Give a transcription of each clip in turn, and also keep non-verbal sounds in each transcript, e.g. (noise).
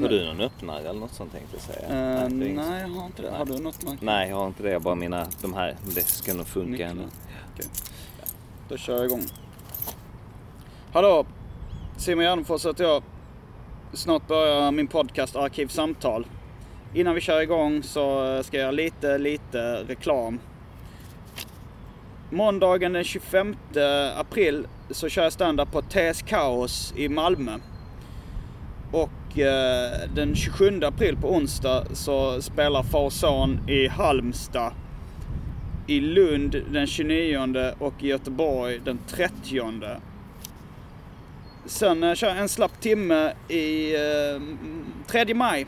Har du någon öppnare eller något sånt tänkte jag säga? Eh, är inget- nej, jag har inte det. Har du något man Nej, jag har inte det. Jag bara mina, de här. Det ska nog funka ändå. Okej. Då kör jag igång. Hallå! Simon Gärdenfors heter jag. Snart börjar min podcast Arkivsamtal. Innan vi kör igång så ska jag göra lite, lite reklam. Måndagen den 25 april så kör jag stand-up på TS Kaos i Malmö. Och eh, den 27 april på onsdag så spelar Far och Son i Halmstad i Lund den 29 och i Göteborg den 30. Sen eh, kör jag en slapp timme i eh, 3 maj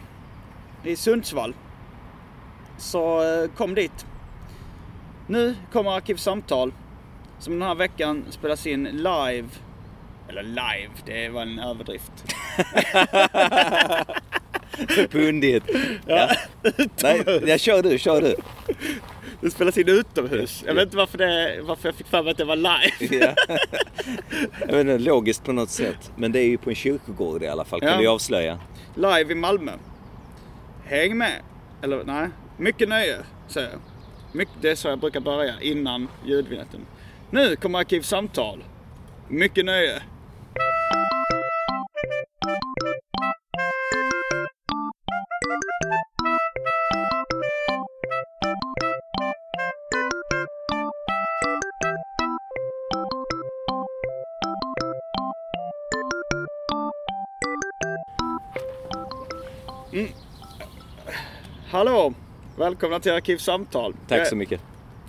i Sundsvall. Så eh, kom dit. Nu kommer Arkivsamtal som den här veckan spelas in live. Eller live, det var en överdrift. (laughs) Pundigt. Ja. Nej, jag kör du, kör du. Det spelas in utomhus. Jag vet inte varför, det, varför jag fick för mig att det var live. Ja. Jag vet inte, logiskt på något sätt. Men det är ju på en kyrkogård i alla fall, kan Ja. vi avslöja. Live i Malmö. Häng med! Eller nej, mycket nöje säger jag. Mycket, det är så jag brukar börja innan ljudvinjetten. Nu kommer Arkivsamtal. Mycket nöje. Hallå! Välkomna till Arkivsamtal. Tack så Eh, mycket.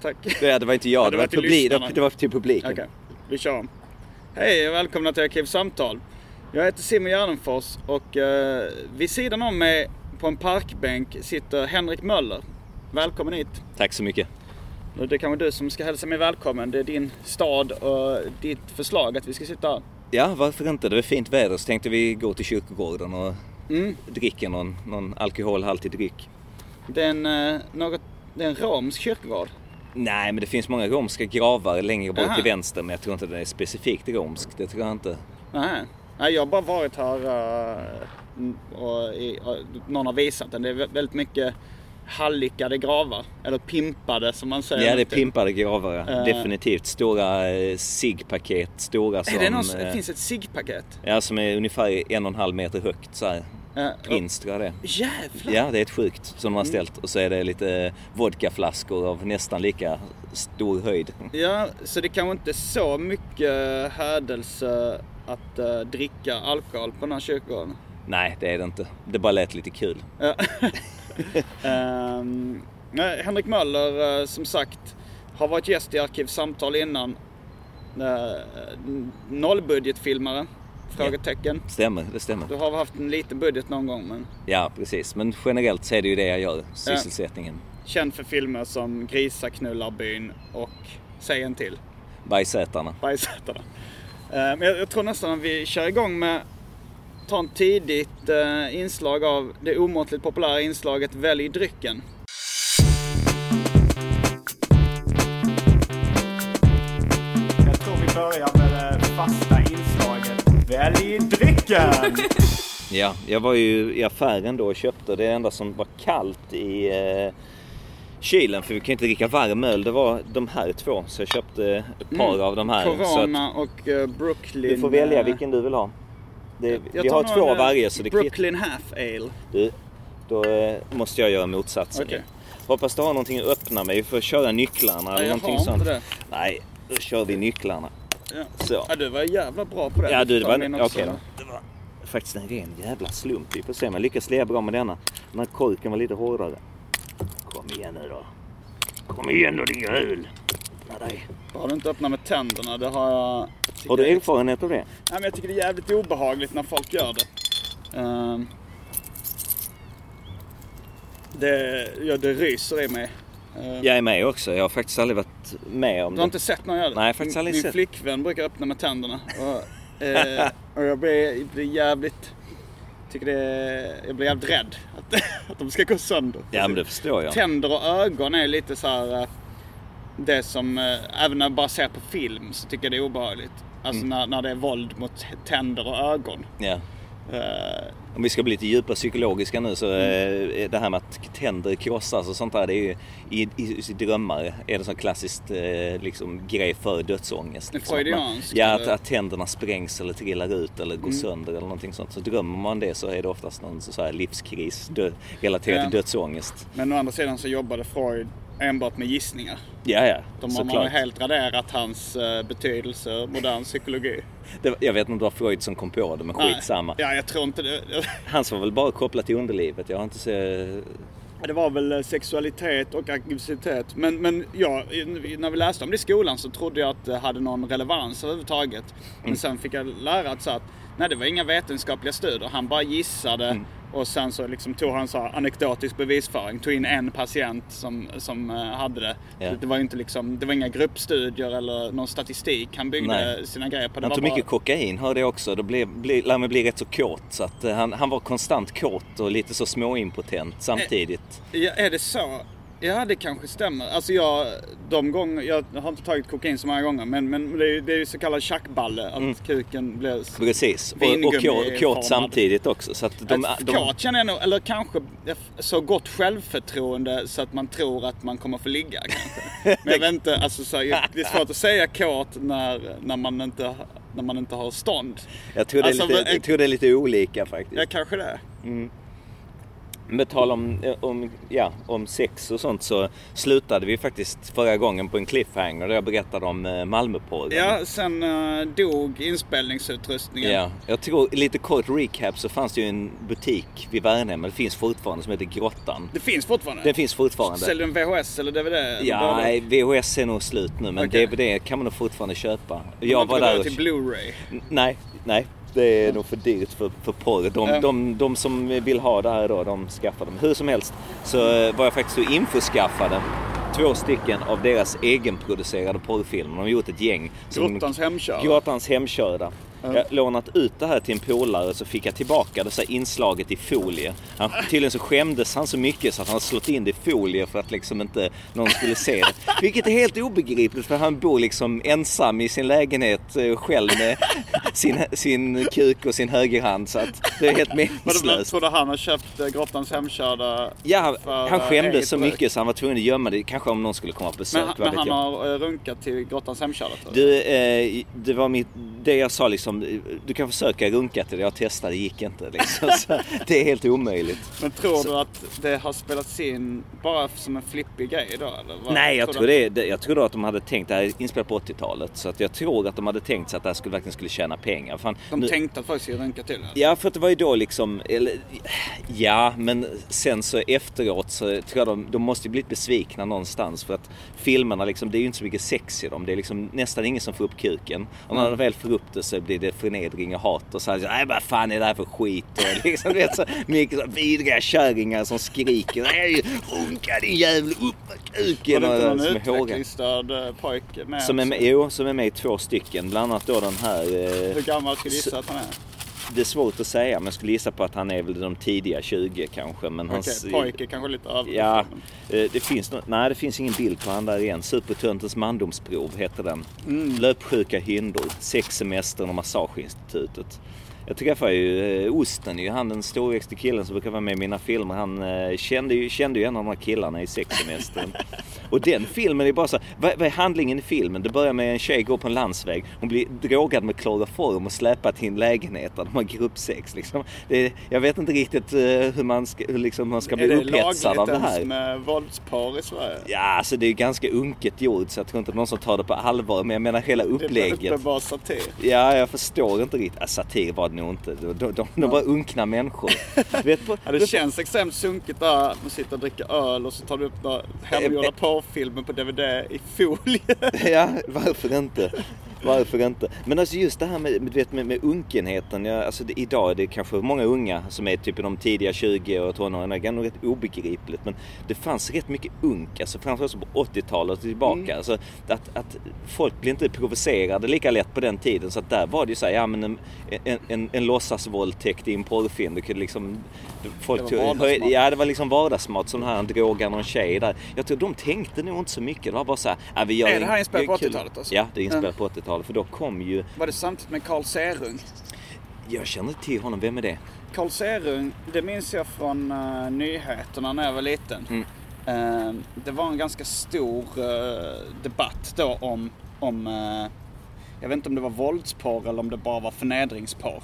Tack. Det, det var inte jag, (laughs) Ja, det, var publik, det, var, till publiken. Okej, vi kör om. Hej och välkomna till Arkivsamtal. Jag heter Simon Gärdenfors och eh, vid sidan om mig på en parkbänk sitter Henrik Möller. Välkommen hit. Tack så mycket. Det är kanske du som ska hälsa mig välkommen. Det är din stad och ditt förslag att vi ska sitta här. Ja, varför inte? Det var fint väder så tänkte vi gå till kyrkogården och Mm. dricka någon, någon alkoholhaltig dryck. Det är en, eh, något, det är en romsk kyrkogård. Nej, men det finns många romska gravar längre bort Aha. till vänster, men jag tror inte det är specifikt romsk. Det tror jag inte. Nej, jag har bara varit här eh, och, någon har visat den. Det är vä- väldigt mycket hallickade gravar. Eller pimpade som man säger. Ja, det är pimpade gravar. Eh. Definitivt. Stora ciggpaket, stora som... Det, någon, det finns ett ciggpaket. Ja, som är ungefär en och en halv meter högt så här. Eh, Prins tror jag det. Jävlar! Ja, det är ett sjukt som de har ställt. Och så är det lite vodkaflaskor av nästan lika stor höjd. Ja, så det kanske inte är så mycket hädelse att eh, dricka alkohol på den här kyrkogården. Nej, det är det inte. Det bara lät lite kul. (laughs) Nej, Henrik Möller, eh, som sagt, har varit gäst i Arkivsamtal innan. Uh, nollbudgetfilmare? Frågetecken. Stämmer, det stämmer. Du har haft en liten budget någon gång, men Ja, precis. Men generellt så är det ju det jag gör. Sysselsättningen. känd för filmer som Grisaknullarbyn och Säg en till. Bajsätarna. Bajsätarna. Eh, Men jag, tror nästan att vi kör igång med ta en tidigt eh, inslag av det omåttligt populära inslaget Välj drycken. Välj drycken! (laughs) Ja, jag var ju i affären då och köpte det enda som var kallt i eh, kylen för vi kan inte dricka varm öl. Det var de här två. Så jag köpte ett par av de här. Mm. Corona och eh, Brooklyn. du får välja eh, vilken du vill ha. Det, jag vi tar har två av eh, varje så det kvittar. Brooklyn Half Ale. Du, då eh, måste jag göra motsatsen. Okej. Hoppas du har någonting att öppna med. Vi får köra nycklarna Nej, eller jag någonting sånt. Nej, då kör vi nycklarna. Ja. Så. Ja, du var jävla bra på det. Ja du, det var, också. då. Det var faktiskt en ren jävla slump. Vi får se om jag lyckas leva bra med denna. Den här korken var lite hårdare. Kom igen nu då. Kom igen då din dig. Har du inte öppnat med tänderna? Det har jag... Har du erfarenhet av det? Nej, men jag tycker det är jävligt obehagligt när folk gör det. Ehm, det, ja, det ryser i mig. Ehm, Jag är med också. Jag har faktiskt aldrig varit med om Du det. har inte sett någon göra det? Nej, faktiskt Min- aldrig Min sett. flickvän brukar öppna med tänderna. Och, eh, och jag blir, blir jävligt... Tycker det jag blir jävligt rädd att, (laughs) att de ska gå sönder. Ja men det förstår jag. Tänder och ögon är lite så här. eh, Det som, eh, även när jag bara ser på film så tycker jag det är obehagligt. Alltså Mm. när, när det är våld mot tänder och ögon. Ja. Eh, Om vi ska bli lite djupa psykologiska nu så Mm. eh, det här med att tänder krossas och sånt där. Det är ju i, i, i drömmar är det sån klassiskt eh, liksom, grej för dödsångest. Liksom, freudianskt, Ja, att, att tänderna sprängs eller trillar ut eller Mm. går sönder eller någonting sånt. Så drömmer man det så är det oftast någon så här livskris dö, relaterad Ja. till dödsångest. men å andra sidan så jobbade Freud enbart med gissningar. Ja, ja. De har man helt raderat hans eh, betydelse modern psykologi. Det, jag vet inte om det var Freud som kom på det, men Nej. skitsamma. Ja, jag tror inte det. (laughs) Hans var väl bara kopplat till underlivet. Jag har inte sett... Det var väl eh, sexualitet och aggressivitet. Men, men ja, när vi läste om det i skolan så trodde jag att det hade någon relevans överhuvudtaget. Men Mm. sen fick jag lära att, så att nej, det var inga vetenskapliga studier. Han bara gissade Mm. Och sen så liksom tog han så anekdotisk bevisföring. Tog in en patient som, som eh, hade det. Ja. Det var inte liksom, det var inga gruppstudier eller någon statistik han byggde Nej. sina grejer på. Det Han tog bara... mycket kokain hörde jag också. Blev, blev, lär mig bli rätt så kåt. Så att, eh, han, han var konstant kåt och lite så småimpotent samtidigt. Ja, är det så? Ja, det kanske stämmer. Alltså jag, de gånger, jag har inte tagit kokain så många gånger, men, men det är det är ju så kallad tjackballe. Att kuken blir... Precis. Och, och kåt, samtidigt också. Så att de, Ett de, Kåt känner jag nog, eller kanske så gott självförtroende så att man tror att man kommer få ligga kanske. (laughs) Men jag vet inte, alltså så, jag- det är svårt att säga kåt när, när, man, inte, när man inte har stånd. jag, tror det är Alltså, lite, jag tror det är lite olika faktiskt. Ja, kanske det. Med tal om, om, ja, om sex och sånt så slutade vi faktiskt förra gången på en cliffhanger där jag berättade om eh, Malmöporren. Ja, sen uh, dog inspelningsutrustningen. Ja, jag tror lite kort recap så fanns det ju en butik vid Värnhem, men det finns fortfarande, som heter Grottan. Det finns fortfarande? Den finns fortfarande. Säljer den VHS eller DVD? Ja, nej, VHS är nog slut nu men Okej. DVD kan man nog fortfarande köpa. Jag Jag var där och... till Blu-ray. Nej, nej. Det är nog för dyrt för, för porr. De, Ja. de, de som vill ha det här då, de skaffar dem. Hur som helst så eh, var jag faktiskt och infoskaffade två stycken av deras egenproducerade porrfilmer. De har gjort ett gäng. Grottans hemkörda. Grottans hemkörda. Jag har lånat ut det här till en polare så fick jag tillbaka det så här inslaget i folie. Han, tydligen så skämdes han så mycket så att han har slått in det i folie för att liksom inte någon skulle se det. Vilket är helt obegripligt för han bor liksom ensam i sin lägenhet eh, själv med sin, sin kuk och sin högerhand så att det är helt meningslöst. trodde han har köpt eh, Grottans hemkörda? Ja, han eh, skämdes eget så mycket så han var tvungen att gömma det. Kanske om någon skulle komma på besök. Men, han- men han jag. har runkat till Grottans hemkörda tror. Du, eh, det var mitt, det jag sa liksom, du kan försöka runka till det, jag testade, det gick inte liksom. Så (laughs) det är helt omöjligt. Men tror du att det har spelats in bara som en flippig grej då? Eller? Nej, jag du tror, det, det, jag tror att de hade tänkt, det här är inspelat på 80-talet, så att jag tror att de hade tänkt sig att det här skulle, verkligen skulle tjäna pengar. Fan, De nu- tänkte att folk skulle runka till det? Ja, för att det var ju då liksom, eller, ja, men sen så efteråt så tror jag de, de måste ju blivit besvikna någonstans för att filmerna liksom, det är ju inte så mycket sex i dem. Det är liksom nästan ingen som får upp kuken. Och när de väl får upp det så blir det förnedring och hat och så här, nej vad fan är det här för skit? Och (laughs) liksom, du vet, så mycket så vidriga kärringar som skriker, nej runka din jävel, upp med Var kuken! det inte någon utvecklingsstörd eh, pojke med? Som är med, jo, som är med i två stycken. Bland annat då den här... Eh, Hur gammal skulle du gissa att han är? Det är svårt att säga, men jag skulle gissa på att han är väl de tidiga 20 kanske. Men Okej, hans, pojke kanske lite över. Ja, eh, det finns nå- nej det finns ingen bild på han där igen. Supertöntens mandomsprov heter den. Mm. Löpsjuka hyndor, sexsemestern och massageinstitutet. Jag träffade ju eh, Osten, ju, han den storväxte killen som brukar vara med i mina filmer. Han eh, kände, ju, kände ju en av de här killarna i sexsemestern. (laughs) Och den filmen är bara så vad, vad är handlingen i filmen? Det börjar med en tjej går på en landsväg. Hon blir drogad med kloroform och släpad till en lägenhet där de har gruppsex. Liksom. Det, jag vet inte riktigt eh, hur man ska, hur liksom man ska bli är det upphetsad av lagligt det ens här. med våldspar i Sverige? Ja, alltså det är ju ganska unket gjort så jag tror inte någon som tar det på allvar. Men jag menar hela Det är upplägget. uppenbar satir. Ja, jag förstår inte riktigt. Ja, satir var det nog inte. De, de, de, de var unkna människor. (laughs) Vet, på, Ja, det känns extremt sunkigt där. Man sitter och dricker öl och så tar du upp hemgjorda porrfilmer på DVD i folie. (laughs) Ja, varför inte? Varför inte? Men alltså just det här med, du vet, med, med unkenheten. Ja, alltså det, idag är det kanske många unga som är typ i de tidiga 20 och tonåren. Det är nog rätt obegripligt. Men det fanns rätt mycket unk, alltså framförallt på 80-talet och tillbaka. Mm. Alltså, att, att folk blir inte provocerade lika lätt på den tiden. Så att där var det ju så här, ja men en, en, en, en låtsasvåldtäkt i en porrfilm. Det kunde liksom... Folk Det var vardagsmat. Ja, det var liksom vardagsmat. Som här, han drogar någon tjej där. Jag tror de tänkte nog inte så mycket. Det var bara så här, ja, vi gör Är det här inspelat på kul- 80-talet alltså? Ja, det är inspelat på 80-talet. För då kom ju... Var det samtidigt med Carl Serung? Jag känner inte till honom. Vem är det? Carl Serung, det minns jag från uh, nyheterna när jag var liten. Mm. Eh, det var en ganska stor eh, debatt då om, om eh, jag vet inte om det var våldsporr eller om det bara var förnedringsporr.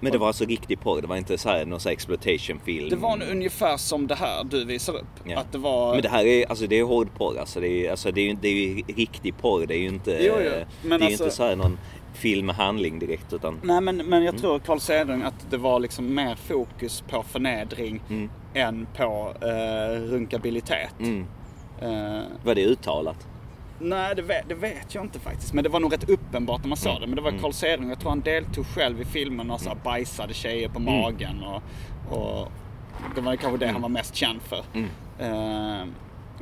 Men det var alltså riktig porr. Det var inte så här någon så här exploitation-film. Det var ungefär som det här du visar upp. Ja. Att det var... Men det här är, alltså det är hårdporr. Alltså det är, alltså det är, ju- det är riktig porr. Det är ju inte, Jo, jo. det är alltså- inte så här någon film med handling direkt. Utan, Nej men, men Mm. jag tror Carl Serung att det var liksom mer fokus på förnedring än på eh, runkabilitet. Mm. Eh, var det uttalat? Nej det vet, det vet jag inte faktiskt. Men det var nog rätt uppenbart när man såg det. Men det var Carl Serung, jag tror han deltog själv i filmen och så här bajsade tjejer på magen. Och, och det var kanske det han var mest känd för. Eh,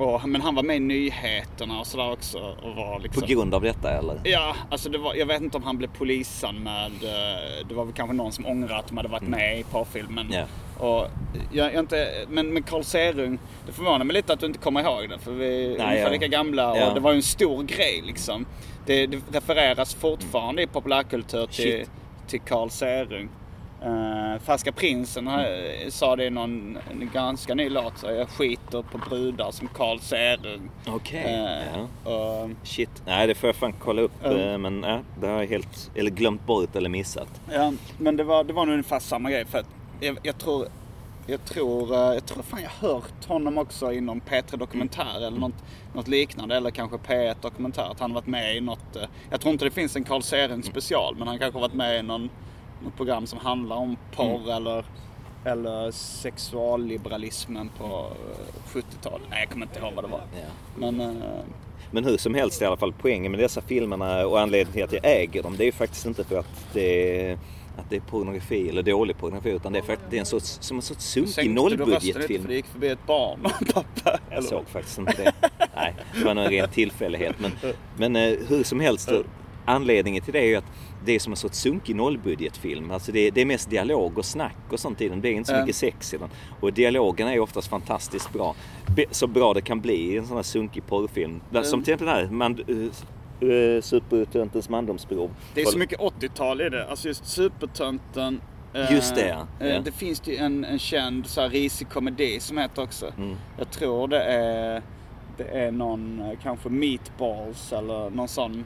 och, men han var med i nyheterna och sådär också. Och var På liksom... grund av detta eller? Ja, alltså det var, jag vet inte om han blev polisanmäld. Eh, Det var väl kanske någon som ångrade att de hade varit med i porrfilmen. Ja. Och jag, jag inte, men med Carl Serung, det förvånar mig lite att du inte kommer ihåg det. För vi är ungefär ja. lika gamla och Ja. det var ju en stor grej liksom. Det, det refereras fortfarande i populärkultur till, Shit. till Carl Serung. Uh, Färska prinsen uh, sa det i någon ganska ny låt. Så jag skiter på brudar som Carl Serung. Okej. Eh, ja. och- Shit. Nej, det får jag fan kolla upp. Eh, Men ja, det har jag helt, eller glömt bort eller missat. Ja, men det var, det var nog ungefär samma grej. För att jag, jag tror, jag tror, jag tror fan jag hört honom också inom P3 Dokumentär eller något, något liknande. Eller kanske P1 Dokumentär. Att han varit med i något. Jag tror inte det finns en Carl Sering special. Men han kanske varit med i någon, något program som handlar om porr eller, eller sexualliberalismen på eh, 70-talet. Nej, jag kommer inte ihåg vad det var. Ja. Men eh, Men hur som helst i alla fall, poängen med dessa filmerna och anledningen till att jag äger dem, det är ju faktiskt inte för att det är, att det är pornografi eller dålig pornografi, utan det är att det är en sorts, som en sorts sunkig nollbudgetfilm. för det gick förbi ett barn pappa. Jag såg faktiskt inte det. Nej, det var nog en ren tillfällighet. Men, (laughs) men eh, hur som helst, anledningen till det är ju att det är som en sorts sunkig nollbudgetfilm. Alltså det, det är mest dialog och snack och sånt i den. Det är inte så mycket sex i den. Och dialogen är oftast fantastiskt bra. Så bra det kan bli i en sån här sunkig porrfilm. Som till exempel den här man, uh, Supertöntens mandomsprov. Det är så mycket 80-tal i det. Alltså just Supertönten. eh, Just det, ja. eh, Ja. Det finns ju en, en känd så här, risig komedi som heter också. Mm. Jag tror det är, det är någon, eh, kanske Meatballs eller någon sån.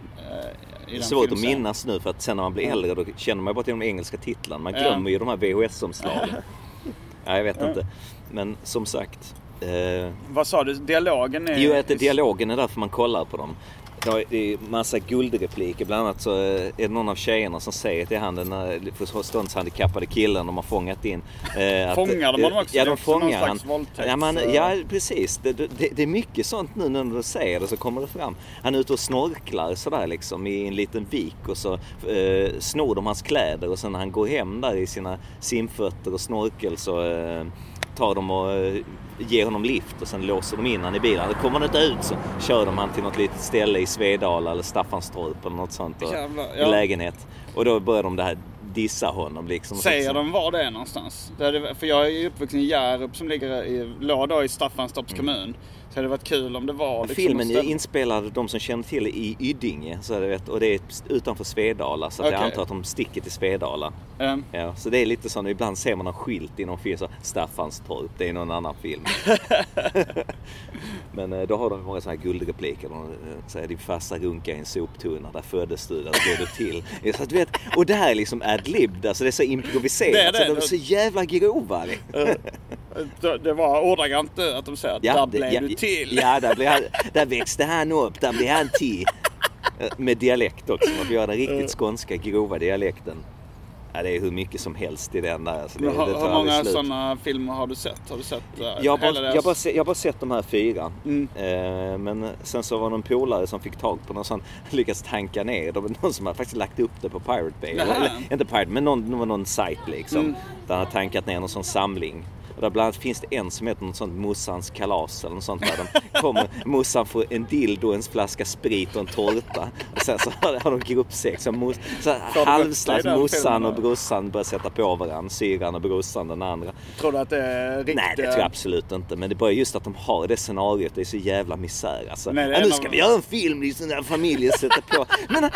Det är svårt att minnas nu för att sen när man blir äldre då känner man bara till de engelska titlarna. Man glömmer ju de här VHS-omslagen. (laughs) ja, jag vet inte. Men som sagt. Eh, Vad sa du? Dialogen är... jo, att dialogen är därför man kollar på dem. Det är massa guldrepliker. Bland annat så eh, är det någon av tjejerna som säger till han den här förståndshandikappade killen de har fångat in. eh, att- Fångar de honom också? Ja, de fångar han. våldtäkt, Ja, man, ja precis. Det, det, det är mycket sånt nu när du säger det så kommer det fram. Han är ute och snorklar sådär liksom i en liten vik och så eh, snor de hans kläder och sen när han går hem där i sina simfötter och snorkel så eh, tar de och eh, ger honom lift och sen låser de in han i bilen. Då kommer han inte ut så kör de han till något litet ställe i Svedala eller Staffanstorp eller något sånt. Och, Jävlar, I ja. lägenhet. Och då börjar de det här dissa honom liksom. Säger de var det är någonstans? Det är, det- för jag är ju uppvuxen i Hjärup som ligger i, låg då i Staffanstorps Mm. kommun. Så hade det varit kul om det var liksom Filmen är inspelad, de som känner till i Ydinge. Så det vet, och det är utanför Svedala. Så att jag antar att de sticker till Svedala. Ehm, Ja, så det är lite så, ibland ser man en skylt i någon film, så Staffanstorp, det är någon annan film. (laughs) Men eh, då har de många sådana här guldrepliker. De eh, säger din farsa runkade i en soptunna, där föddes du, där blev du till. Så att, du vet, och det här är liksom ad-libbed, alltså det är så improviserat. Det är det. Så de är så jävla grova. Det, var ordagrant nu att de säger att där blev ja, du till. Ja, där, blev han, där växte han upp, där blev han till. Eh, Med dialekt också, man får göra den riktigt skånska grova dialekten. Ja, det är hur mycket som helst i den där. Alltså det, har, det hur många sådana filmer har du sett? Har du sett eh, Jag har, bara, deras- jag, bara se, jag har bara sett de här fyra. Mm. Eh, men sen så var det någon polare som fick tag på någon sån, lyckats tanka ner det. var Någon som har faktiskt lagt upp det på Pirate Bay. Eller, inte Pirate, men någon, det var någon sajt liksom. Mm. Där han har tankat ner någon sån samling. Och där bland annat finns det en som heter något sånt mossans kalas eller något sånt där de kommer, (laughs) morsan får en dildo, en flaska sprit och en tårta. Och sen så har, de gruppsex. Så, mos, halvslags filmen och brorsan börjar sätta på varandra. Syrran och brorsan den andra. Tror du att det är riktigt? Nej det tror jag absolut inte. Men det är bara just att de har det scenariot. Det är så jävla misär alltså. Nej, ja, nu ska av- vi göra en film i sån där familj och sätta på. Men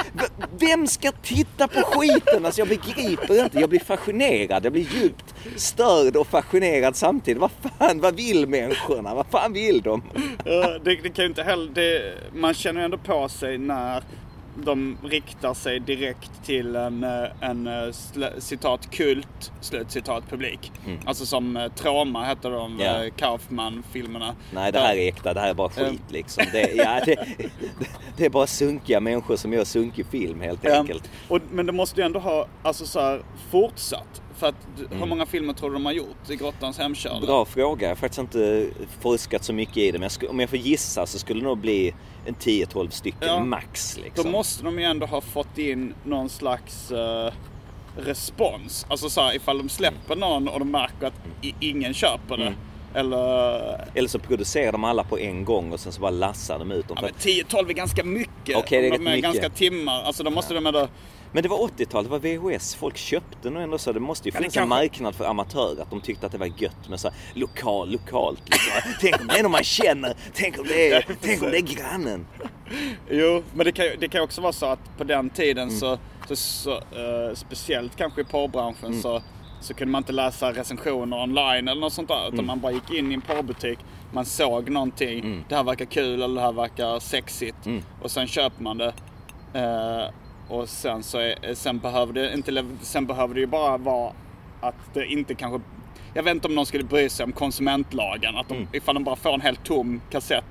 vem ska titta på skiten? Alltså jag begriper inte. Jag blir fascinerad. Jag blir djupt störd och fascinerad samtidigt. Vad fan, vad vill människorna? Vad fan vill de? Ja, det, det kan inte heller... Det, man känner ju ändå på sig när de riktar sig direkt till en, eh, en eh, sl- citat kult, slut citat publik. Alltså som eh, Trauma hette de, Mm. Ja. Kaufman-filmerna. Nej det här är äkta. Det här är bara skit liksom. Det, ja, det, det är bara sunkiga människor som gör sunkig film helt Ja, enkelt. och, men det måste ju ändå ha alltså, så här, fortsatt. För att, hur Mm. många filmer tror du de har gjort i Grottans hemkörda? Bra fråga. Jag har faktiskt inte forskat så mycket i det. Men jag skulle, om jag får gissa så skulle det nog bli en 10-12 stycken Ja. max. Då Liksom. måste de ju ändå ha fått in någon slags eh, respons. Alltså så här, ifall de släpper någon och de märker att i, ingen köper det. Mm. Eller... Eller så producerar de alla på en gång och sen så bara lassar de ut dem. Ja, men att- 10-12 är ganska mycket. Okej, det är de är mycket. ganska timmar. Alltså då måste de ändå... Men det var 80-tal, det var VHS. Folk köpte nog ändå så. Det måste ju Ja, finnas en kanske- marknad för amatörer. Att de tyckte att det var gött med så lokal, lokalt. Liksom. Tänk om det är någon man känner. Tänk om det är, (laughs) tänk om det är grannen. Jo, men det kan, det kan också vara så att på den tiden Mm. så, så, så eh, speciellt kanske i porrbranschen Mm. så, så kunde man inte läsa recensioner online eller något sånt där. Mm. Utan man bara gick in i en porrbutik, man såg någonting, Mm. det här verkar kul eller det här verkar sexigt. Och sen köper man det. Eh, och sen så är, sen behöver det inte, sen behöver det ju bara vara att det inte kanske jag vet inte om någon skulle bry sig om konsumentlagen. Att de, Mm. ifall de bara får en helt tom kassett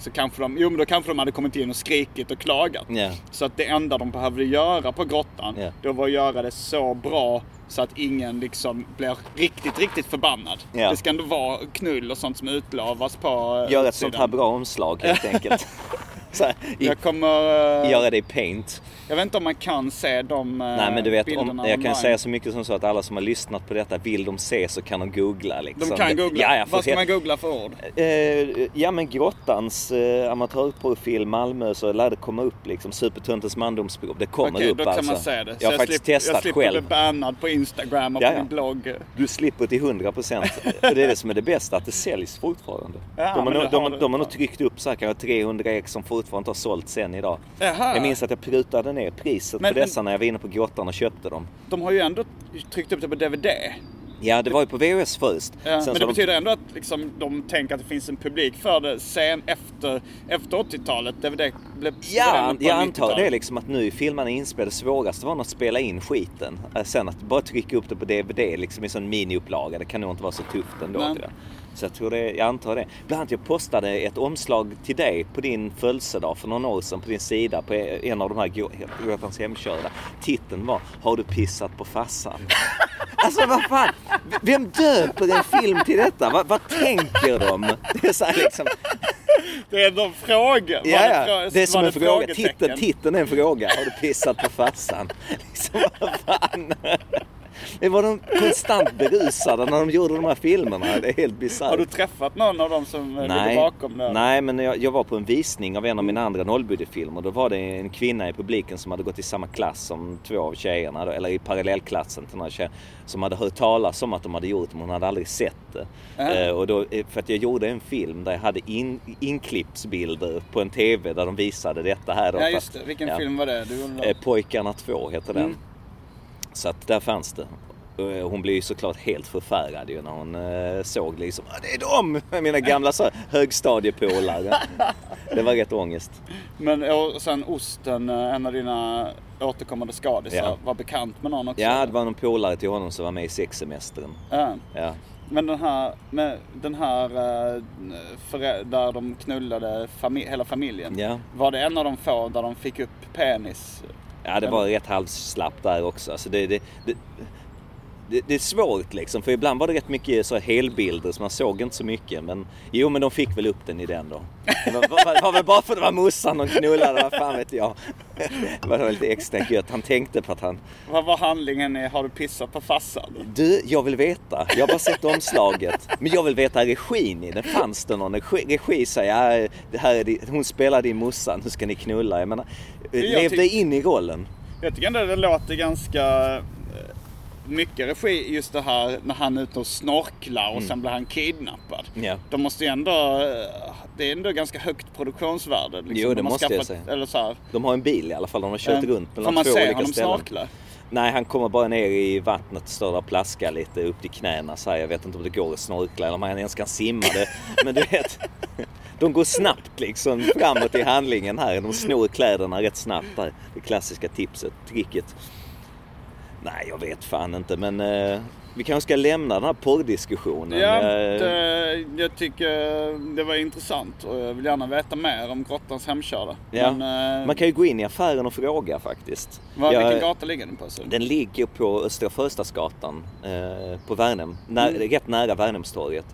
så kanske de, jo men då kanske de hade kommit in och skrikit och klagat. Ja. Så att det enda de behövde göra på grottan, Ja. det var att göra det så bra så att ingen liksom blir riktigt, riktigt förbannad. Ja. Det ska ändå vara knull och sånt som utlovas på eh, Gör ett sånt sidan. här bra omslag helt enkelt. (laughs) (laughs) här, i, Jag kommer... eh, göra det i paint. Jag vet inte om man kan se de eh, Nej men du vet, om, jag kan säga så mycket som så att alla som har lyssnat på detta, vill de se så kan de googla. Liksom. De kan Det- googla. Ja, Vad ska man googla för ord? Eh, ja men Grottans eh, amatörprofil Malmö så lär det komma upp liksom Supertuntens mandomsprov. Det kommer Okej, upp då kan alltså. man säga det. Så Jag har faktiskt slipper, jag testat slipper själv. bli bannad på Instagram och Ja, på min blogg. Du slipper till 100% och det är det som är det bästa, att det säljs fortfarande. Ja, de, har nog, det de, har de, det. har nog tryckt upp kanske 300 ex som fortfarande inte har sålt sen idag. Jaha. Jag minns att jag prutade ner priset Men- på dessa när jag var inne på Grottan och köpte dem. De har ju ändå tryckt upp det på DVD. Ja, det var ju på VHS först. Ja, men det de- betyder ändå att liksom, de tänker att det finns en publik för det sen efter, efter 80-talet. DVD blev Ja, jag antar 90-talet. det liksom att nu är filmerna inspelade. Det svåraste var nog att spela in skiten. Eh, Sen att bara trycka upp det på DVD liksom i sån miniupplaga, det kan nog inte vara så tufft ändå. Nej. Så jag tror det, jag antar det. Bland annat jag postade ett omslag till dig på din födelsedag för några år sedan på din sida på en av de här Götans hemkörda. Titeln var Har du pissat på farsan? (laughs) Alltså vad fan, vem döper en film till detta? Vad, vad tänker de? Det är så liksom, Det är en fråga. Var Ja, ja. Det är som en fråga. Titeln, titeln är en fråga. Har du pissat på farsan? (laughs) Liksom, vad fan? Det var de konstant berusade när de gjorde de här filmerna. Det är helt Har bisarrt. du träffat någon av dem som eh, ligger bakom det? nej men jag, jag var på en visning av en av mina andra nollbudgetfilmer. Då var det en kvinna i publiken som hade gått i samma klass som två av tjejerna, eller i parallellklassen till den här tjejen. Som hade hört talas om att de hade gjort det, men hon hade aldrig sett det. Eh, och då, eh, för att jag gjorde en film där jag hade in, inklippsbilder på en TV där de visade detta här. Då, Ja just det, vilken ja. film var det? Du Pojkarna 2 heter den. Mm. Så att där fanns det. Eh, Hon blev ju såklart helt förfärad ju när hon eh, såg liksom, "Ah, det är de! (laughs) Mina gamla så högstadiepolare. det var rätt ångest. Men och sen Osten, eh, en av dina återkommande skadisar, Ja. var bekant med någon också? Ja, det var någon polare till honom som var med i sexsemestern. Ja. Ja. Men den här, med den här där de knullade fami- hela familjen. Ja. Var det en av de få där de fick upp penis? Ja, det var rätt halvslappt där också. Alltså det, det, det, det, det är svårt liksom, för ibland var det rätt mycket så här helbilder så man såg inte så mycket. Men jo, men de fick väl upp den i den då. Det var, var, var väl bara för att det var morsan de knullade, vad fan vet jag. Det var lite extra gött. Han tänkte på att han, Vad var handlingen i Har du pissat på farsan? du, jag vill veta. Jag har bara sett omslaget. Men jag vill veta regin i den. Fanns det någon regi? Regi säger, det här är det, hon spelade i morsan, nu ska ni knulla. Jag menar, levde tyck- in i rollen. Jag tycker ändå det låter ganska mycket regi just det här när han är ute och snorklar och sen blir han kidnappad. Mm. Ja. De måste ju ändå, eh, det är ändå ganska högt produktionsvärde. Liksom. Jo, det De måste jag skaffat- säga. Eller så här. De har en bil i alla fall, de har kört Eh, runt Får mellan man två se olika honom ställen. snorkla? Nej, han kommer bara ner i vattnet, står där och plaskar lite upp till knäna så här. Jag vet inte om det går att snorkla eller om han ens kan simma. Det. (laughs) Men du vet, de går snabbt liksom framåt i handlingen här. De snor kläderna rätt snabbt där. Det klassiska tipset, tricket. Nej, jag vet fan inte men eh, vi kanske ska lämna den här porrdiskussionen. Ja, Eh, det, jag tycker det var intressant och jag vill gärna veta mer om Grottans hemkörda. ja. Men, eh, Man kan ju gå in i affären och fråga faktiskt. vad, Jag- vilken gata ligger den på? Så? Den ligger på Östra Förstadsgatan eh, på Värnhem, när, Mm. rätt nära Värnhemstorget.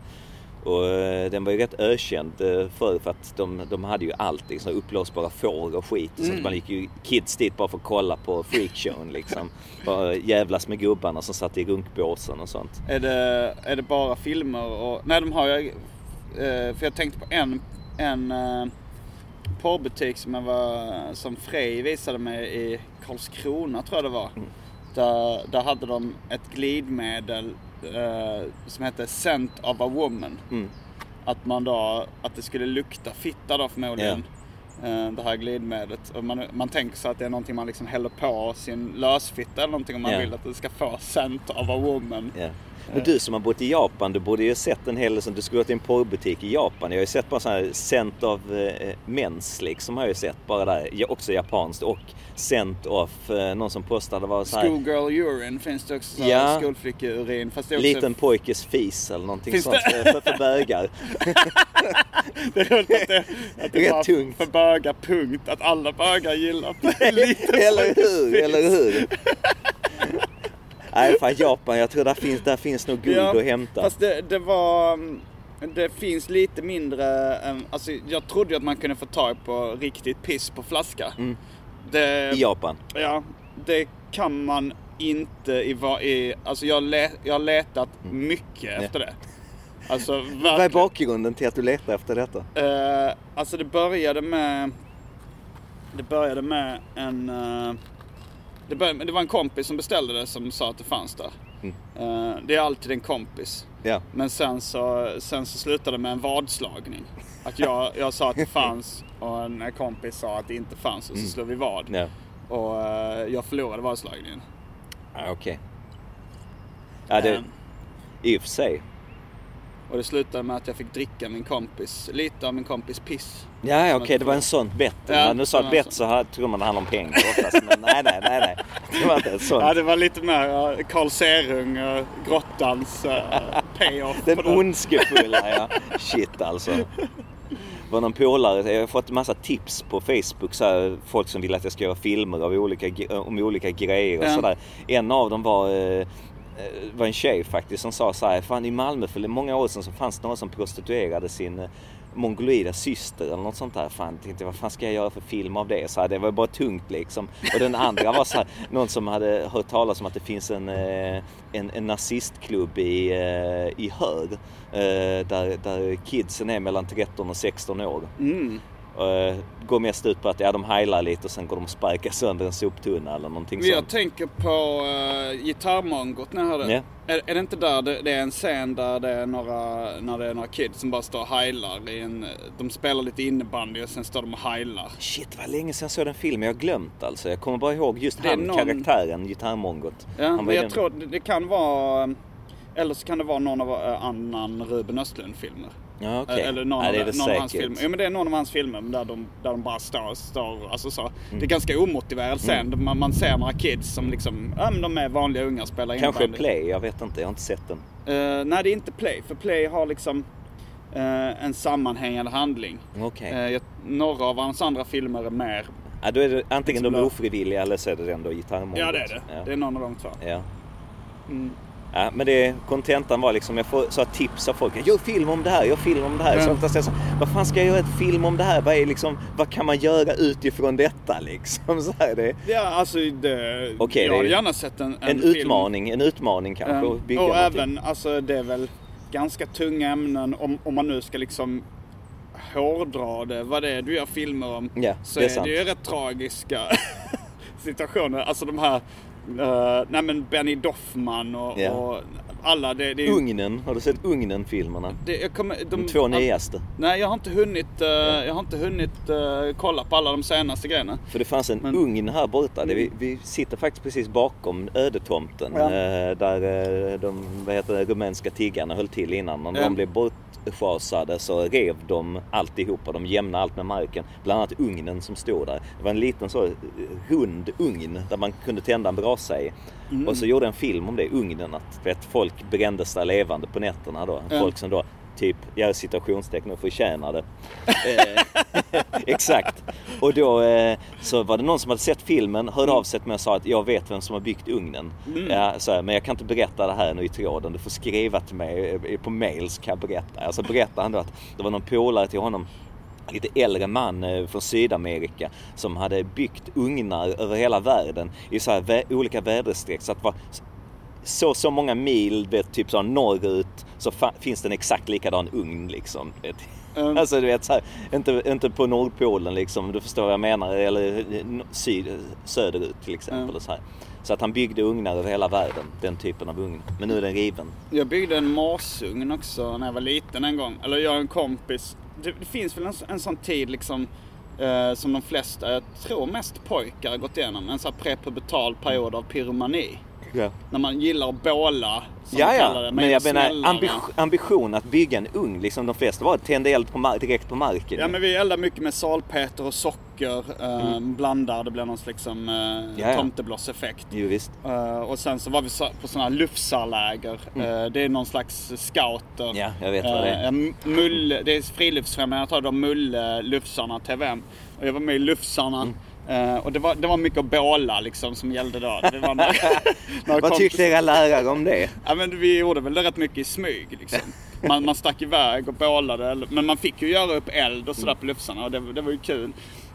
Och eh, den var ju rätt ökänd eh, förr för att de, de hade ju allt, liksom, uppblåsbara får och skit. Så Mm. att man gick ju kids dit bara för att kolla på freakshowen liksom. (laughs) Bara jävlas med gubbarna som satt i runkbåsen och sånt. Är det, är det bara filmer och... Nej, de har ju... Eh, för jag tänkte på en, en porrbutik som, jag var, som Frej visade mig i Karlskrona, tror jag det var. Där, där hade de ett glidmedel eh, som hette Scent of a Woman. Mm. Att man då, att det skulle lukta fitta då förmodligen. eh, Det här glidmedlet. Och man, man tänker sig att det är någonting man liksom häller på sin lösfitta eller någonting om man Ja. vill att det ska få scent of a woman. Ja. Men du som har bott i Japan, du borde ju sett en hel del, du skulle gå till en porrbutik i Japan. Jag har ju sett bara sådana här scent of eh, mens liksom har jag ju sett bara där. Också japanskt och scent of eh, någon som postade var så här Schoolgirl urine finns det också. Ja. Skolflickeurin. Fast det är också... liten pojkes fis eller någonting Finns sånt det? för, för, för bögar. (laughs) (laughs) Det är roligt att det, att det var tungt. för bögar punkt. Att alla bögar gillar (laughs) liten eller hur? Eller hur? Nej, fan Japan, jag tror där finns, där finns nog guld att hämta. Fast det, det var... mm, Det finns lite mindre... än- Alltså jag trodde ju att man kunde få tag på riktigt piss på flaska. Det, Mm. I Japan. Ja, det kan man inte i... i alltså jag, le, jag har letat mycket efter det. Alltså Mm. (laughs) Vad är bakgrunden till att du letar efter detta? Eh, alltså det började med... Det började med en... eh, det, började, det var en kompis som beställde det som sa att det fanns där. Eh, det är alltid en kompis. Ja. Men sen så, sen så slutade det med en vadslagning. Att jag, jag sa att det fanns och en kompis sa att det inte fanns och så slog vi vad. Ja. Och eh, jag förlorade vadslagningen. Ah, Okej. Ja, det... Eh, I och för sig. Och det slutade med att jag fick dricka min kompis, lite av min kompis piss. Ja, okej, att- det var en sån bett. Ja, När du sa ett bett så tror man det handlar om pengar oftast. Men nej, nej, nej, nej. Det var inte ett sånt. Ja, det var lite mer Carl Serung, Grottans uh, payoff. Den ondskefulla, ja. Shit alltså. Det var någon polare, jag har fått massa tips på Facebook, så här, folk som vill att jag ska göra filmer av olika, om olika grejer och Ja. sådär. En av dem var, eh, det var en tjej faktiskt som sa så här, fan i Malmö för många år sedan så fanns det någon som prostituerade sin, eh, mongoloida syster eller något sånt där. Fan, tänkte vad fan ska jag göra för film av det? Så här, det var bara tungt liksom. Och den andra var så här, (laughs) någon som hade hört talas om att det finns en, eh, en, en nazistklubb i, i Höör. Där, där kidsen är mellan 13 och 16 år. Mm. Eh, Går mest ut på att ja, de heilar lite och sen går de och sparkar sönder en soptunna eller någonting Jag sånt. tänker på uh, gitarrmongot när jag hörde. Ja. Är, är det inte där det, det är en scen där det är några, när det är några kids som bara står och heilar i en... De spelar lite innebandy och sen står de och heilar. Shit vad länge sedan jag såg den filmen. Jag har glömt alltså. Jag kommer bara ihåg just han, någon- karaktären, gitarrmongot. Ja, Han men jag den- tror det kan vara... Eller så kan det vara någon av uh, annan Ruben Östlund-filmer. Ja, okej. Eller någon, ja, det det någon av hans filmer. Ja men det är någon av hans filmer där de, där de bara står, står alltså så. Mm. Det är ganska omotiverat sen. Man, man ser några kids som liksom, ja men de är vanliga unga spelar Kanske innebandy. Play, jag vet inte. Jag har inte sett den. Eh, nej, det är inte Play. För Play har liksom eh, en sammanhängande handling. Eh, jag, några av hans andra filmer är mer... Ja, då är det antingen de Liksom- ofrivilliga eller så är det ändå gitarrmongot. Ja, det är det. Ja. Det är någon av de två. Ja. Mm. Ja, men det, kontentan var liksom, jag får så tips av folk. Gör film om det här, gör film om det här. Ja. Så jag så, vad fan ska jag göra ett film om det här? Vad, är liksom, vad kan man göra utifrån detta liksom? (laughs) Så här, det, Ja, alltså det... Okej, jag hade gärna sett en, en, en film. utmaning, en utmaning kanske. Bygga och någonting. även, alltså det är väl ganska tunga ämnen om, om man nu ska liksom hårdra det, vad det är du gör filmer om. Ja, så det är är, det ju rätt tragiska (laughs) situationer. Alltså de här, uh, nej men Benny Doffman och, Ja. och alla. Det, det är ju- Ugnen, har du sett Ugnen-filmerna? Kommer, De två nyaste. Nej, jag har inte hunnit, eh, jag har inte hunnit eh, kolla på alla de senaste grejerna. För det fanns en Men- ugn här borta. Det, vi, vi sitter faktiskt precis bakom ödetomten. Ja. Eh, där de vad heter det, rumänska tiggarna höll till innan. Och när de blev bortschasade så rev de alltihopa. De jämnade allt med marken. Bland annat ugnen som stod där. Det var en liten så rund ugn där man kunde tända en brasa i. Mm. Och så gjorde en film om det, ugnen. Att vet, folk brändes där levande på nätterna då. Ja. Folk som då typ, gör citationstecken och förtjänade. (laughs) Eh, (laughs) Exakt. Och då eh, så var det någon som hade sett filmen, hörde av sig till mig och sa att jag vet vem som har byggt ugnen. Ja, så här, men jag kan inte berätta det här nu i tråden. Du får skriva till mig eh, på mail så kan jag berätta. Alltså berättade han då att det var någon polare till honom lite äldre man eh, från Sydamerika som hade byggt ugnar över hela världen i så här vä- olika väderstreck. Så att det var så så många mil, vet, typ så norrut, så finns det en exakt likadan ugn liksom. Mm. Alltså du vet så här, inte, inte på Nordpolen liksom, du förstår vad jag menar, eller syd, söderut till exempel. Mm. Så, så att han byggde ugnar över hela världen, den typen av ugn. Men nu är den riven. Jag byggde en masugn också när jag var liten en gång. Eller jag och en kompis. Det, det finns väl en, en sån tid liksom eh, som de flesta, jag tror mest pojkar har gått igenom. En sån här prepubertal period av pyromani. Ja. När man gillar att båla, som Ja, man kallar det. ja. Men jag menar snällare. ambition, att bygga en ugn, liksom de flesta var att tända eld på direkt på marken. Ja men vi eldar mycket med salpeter och socker. Eh, Blandar, det blir någon slags liksom, eh, Mm. Ja, ja. tomteblosseffekt. Jo, visst. Eh, och sen så var vi på sådana här lufsarläger. Eh, det är någon slags scouter. Mm. Ja, jag vet vad det är. Eh, Mulle, det är friluftsfrämjande, jag tar de Mulle Lufsarna TVM. Och jag var med i Lufsarna. Mm. Eh, och det var, det var mycket att båla liksom som gällde då. (laughs) Några, några Vad tyckte era lärare om det? Ja men vi gjorde väl det rätt mycket i smyg liksom. Man, man stack iväg och bålade. Men man fick ju göra upp eld och sådär på Lufsarna och det, det var ju kul.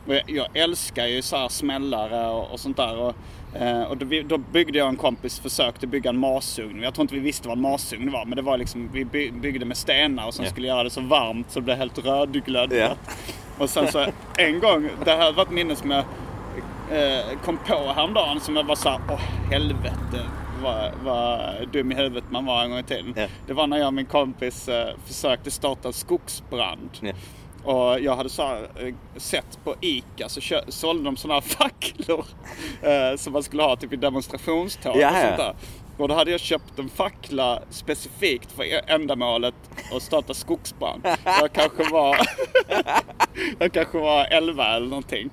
Och jag, jag älskar ju så här smällare och, och sånt där. Och, eh, och då, vi- då byggde jag en kompis, försökte bygga en masugn. Jag tror inte vi visste vad en masugn var men det var liksom, vi by, byggde med stenar och sen Ja. skulle göra det så varmt så det blev helt rödglöd. Ja. Och sen så en gång, det här var ett minne som jag eh, kom på häromdagen som jag var såhär, åh helvete vad, vad dum i huvudet man var en gång i tiden. Ja. Det var när jag och min kompis eh, försökte starta skogsbrand. Ja. Och jag hade så här, eh, sett på ICA så kö- sålde de sådana här facklor eh, som man skulle ha typ i demonstrationståg Ja, och sånt där. Och då hade jag köpt en fackla specifikt för e- ändamålet att starta skogsbrand. Jag kanske var, (laughs) jag kanske var 11 eller någonting.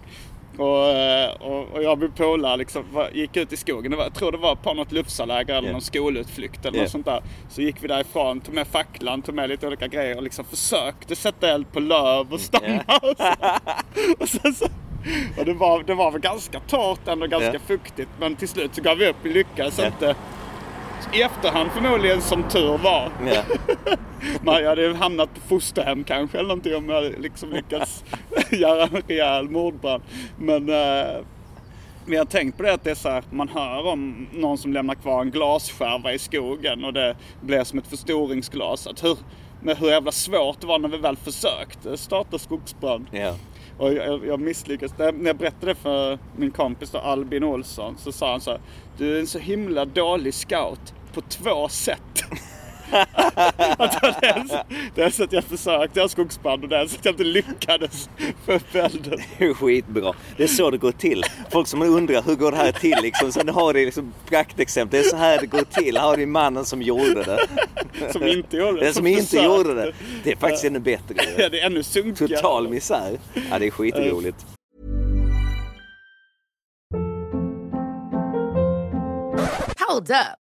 Och, eh, och, och jag och min polare liksom gick ut i skogen. Jag tror det var på något lufsaläger eller Ja. någon skolutflykt eller Ja. något sånt där. Så gick vi därifrån, tog med facklan, tog med lite olika grejer och liksom försökte sätta eld på löv och stammar. Så. (laughs) och, sen så, och det, var, det var väl ganska torrt ändå, ganska Ja. fuktigt. Men till slut så gav vi upp, vi lyckades Ja. inte i efterhand förmodligen som tur var. Ja. (laughs) Man hade hamnat på fosterhem kanske eller någonting om jag liksom lyckats (laughs) göra en rejäl mordbrand. Men eh, vi har tänkt på det att det är så här, man hör om någon som lämnar kvar en glasskärva i skogen och det blir som ett förstoringsglas. Att hur, men hur jävla svårt det var när vi väl försökte starta skogsbrand. Ja. Och jag, jag misslyckades. När jag- när jag berättade det för min kompis då, Albin Olsson så sa han så här, Du är en så himla dålig scout på två sätt. (laughs) (laughs) att det var dels, dels att jag försökte göra skogsbrand och dels att jag inte lyckades upp (laughs) elden. Det är skitbra. Det är så det går till. Folk som undrar hur går det här till liksom. Sen har det liksom praktexempel. Det är så här det går till. Här har du mannen som gjorde det. (laughs) Som inte gjorde det. Den som inte försökte. gjorde det. Det är faktiskt ännu bättre. Ja, det är ännu sunkigare. Total misär. Ja, det är skitroligt. Hold up.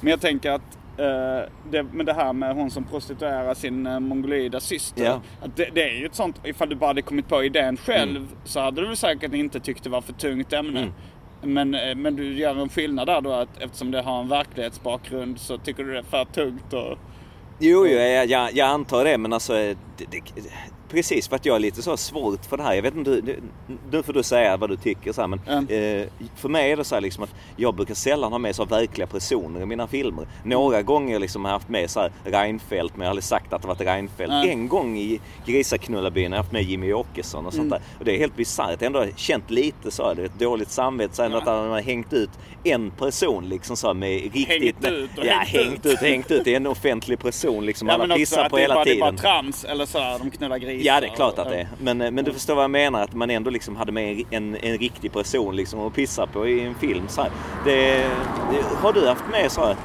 Men jag tänker att eh, det, med det här med hon som prostituerar sin uh, mongoloida syster. Att det, det är ju ett sånt, ifall du bara hade kommit på idén själv Mm. så hade du väl säkert inte tyckt det var för tungt ämne. Mm. Men, eh, men du gör en skillnad där då att eftersom det har en verklighetsbakgrund så tycker du det är för tungt och... Jo, jo jag, jag, jag antar det, men alltså... Det, precis för att jag är lite så svårt för det här. Jag vet inte, nu får du säga vad du tycker så här, men Mm. eh, för mig är det så här liksom att jag brukar sällan ha med så verkliga personer i mina filmer. Några gånger liksom har jag haft med så här Reinfeldt, men jag har aldrig sagt att det varit Reinfeldt. Mm. En gång i Grisaknullarbyn har jag haft med Jimmy Åkesson och sånt Mm. där. Och det är helt bisarrt. Jag har ändå känt lite så, det är ett dåligt samvete så här, att han har hängt ut en person liksom så med riktigt... Hängt ut och ja, hängt hängt ut. ut, hängt ut. Det är en offentlig person liksom. Ja, Alla pissar på hela bara, det är tiden. bara trams eller sådär, de knullar grisar. Ja, det är klart att det är. Men, men du förstår vad jag menar, att man ändå liksom hade med en, en riktig person liksom att pissa på i en film. Så här. Det, det, har du haft med så här,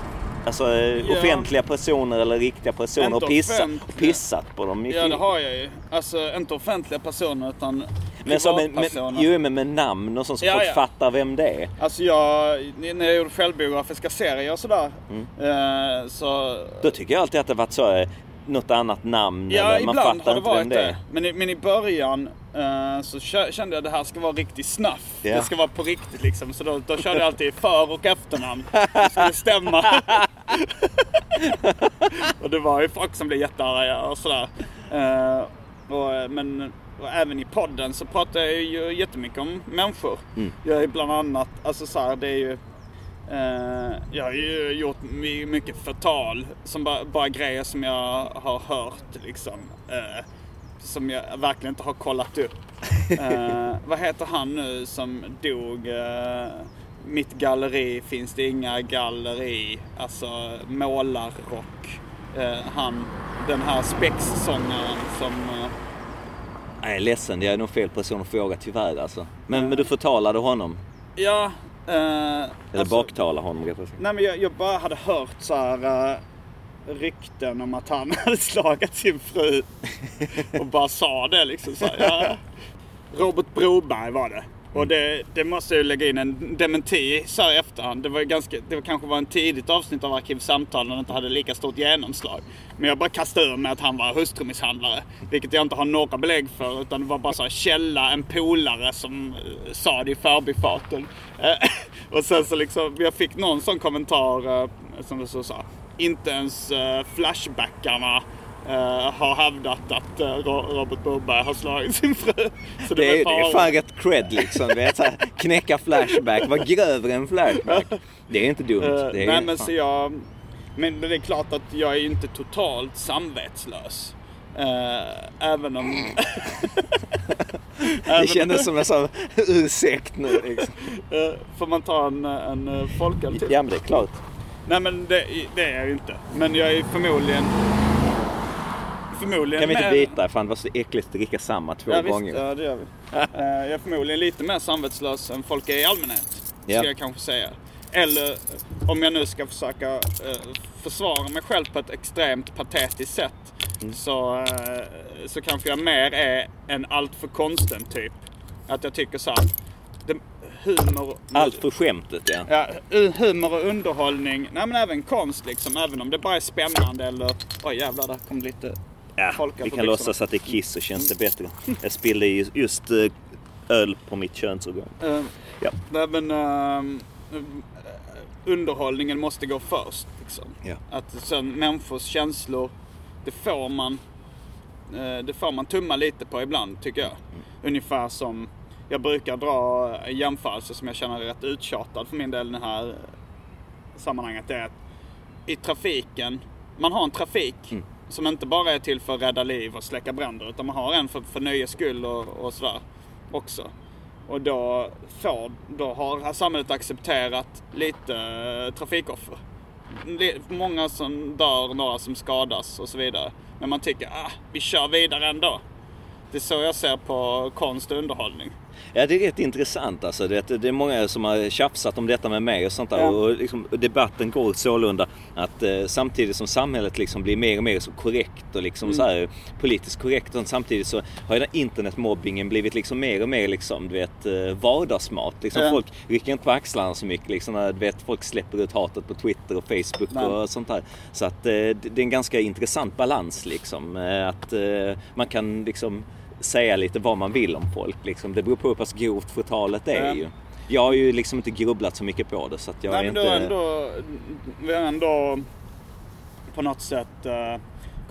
alltså, Ja. offentliga personer eller riktiga personer Inte och, pissa, och pissat på dem i Ja, film? det har jag ju. Alltså inte offentliga personer utan men, så, men, privatpersoner. jo, men med namn och sånt så Ja, folk ja. fattar vem det är. Alltså jag, när jag gjorde självbiografiska serier och sådär. Mm. Eh, så... Då tycker jag alltid att det varit så, eh, något annat namn Ja, eller man ibland fattar har det varit det det. Men, i- men i början eh, så kä- kände jag att det här ska vara riktigt snuff. Ja. Det ska vara på riktigt liksom. Så då, då körde jag alltid för och efternamn. Det skulle stämma. (laughs) och det var ju folk som blev jättearga och sådär. Eh, och, men och även i podden så pratar jag ju jättemycket om människor. Mm. Jag är bland annat, alltså så här, det är ju eh, jag har ju gjort my- mycket förtal, som bara, bara grejer som jag har hört liksom. Eh, som jag verkligen inte har kollat upp. (laughs) Eh, vad heter han nu som dog? Eh, mitt galleri finns det inga galleri. Alltså målarrock. Eh, han, den här Spex-sångaren som... Eh, Jag är ledsen, jag är nog fel person att fråga tyvärr alltså. Men, men du förtalade honom? ja... Eh, Eller alltså- baktala honom sagt. Nej men jag, jag bara hade hört så här uh, rykten om att han (laughs) hade slagit sin fru. Och bara sa det liksom så här, ja. Robert Broberg var det. Och det, det måste jag ju lägga in en dementi så här i efterhand. Det var, ju ganska, det var kanske var en tidigt avsnitt av Arkivsamtal när det inte hade lika stort genomslag. Men jag bara kastade ur mig att han var hustrumisshandlare. Vilket jag inte har några belägg för. Utan det var bara så här källa, en polare som eh, sa det i förbifarten. Eh, (laughs) och sen så liksom, jag fick någon sån kommentar eh, som det så sa. Inte ens Flashbackarna har hävdat att eh, Ro- Robert Boberg har slagit sin fru. Så Det är, var det är fan rätt cred liksom. Vet, så här, knäcka flashback, vara grövre än flashback. Det är inte dumt. Eh, Det är nej men fan- så jag... Men det är klart att jag är ju inte totalt samvetslös. Eh, även om... (laughs) Det kändes som en sån ursäkt nu liksom. Eh, får man ta en, en folköl till? Ja men det är klart. Nej men det, det är jag ju inte. Men jag är förmodligen... Förmodligen Kan vi inte mer- byta? Fan det var så äckligt att dricka samma två ja, visst, gånger. Ja, det gör vi. (laughs) Eh, jag är förmodligen lite mer samvetslös än folk är i allmänhet. Ja. Ska jag kanske säga. Eller eh, om jag nu ska försöka eh, försvara mig själv på ett extremt patetiskt sätt. Mm. Så, så kanske jag mer är en alltför konsten typ. Att jag tycker så här. Det, humor... Allt för skämtet ja. Ja, hu- humor och underhållning. Nej men även konst liksom. Även om det bara är spännande eller... Oj jävlar, där kom lite ja vi kan låtsas att det är kiss så känns det bättre. Jag spillde ju just eh, öl på mitt könsorgan. Eh, Ja. Nej men eh, underhållningen måste gå först. Liksom. Ja. Att sen människors känslor, det får man eh, det får man tumma lite på ibland tycker jag. Ungefär som jag brukar dra en jämförelse som jag känner är rätt uttjatad för min del i det här sammanhanget. Det är att i trafiken, man har en trafik som inte bara är till för att rädda liv och släcka bränder utan man har en för, för nöjes skull och, och sådär också. Och då, får, då har samhället accepterat lite eh, trafikoffer. Många som dör, några som skadas och så vidare. Men man tycker, ah, vi kör vidare ändå. Det är så jag ser på konst och underhållning. Ja det är rätt intressant alltså. Det, det är många som har tjafsat om detta med mig och sånt där. Ja. Och liksom, debatten går sålunda att eh, samtidigt som samhället liksom blir mer och mer så korrekt och liksom Mm. så här politiskt korrekt. Och samtidigt så har den internetmobbingen blivit liksom mer och mer liksom, du vet, eh, vardagsmat. Liksom, Ja. Folk rycker inte på axlarna så mycket. Liksom, när, du vet, folk släpper ut hatet på Twitter och Facebook Nej. och sånt där. Så att eh, det, det är en ganska intressant balans liksom. Eh, att eh, man kan liksom säga lite vad man vill om folk. Liksom. Det beror på hur pass grovt förtalet är Ja. ju. Jag har ju liksom inte grubblat så mycket på det så jag Nej, är men inte... du har ändå, vi har ändå på något sätt eh,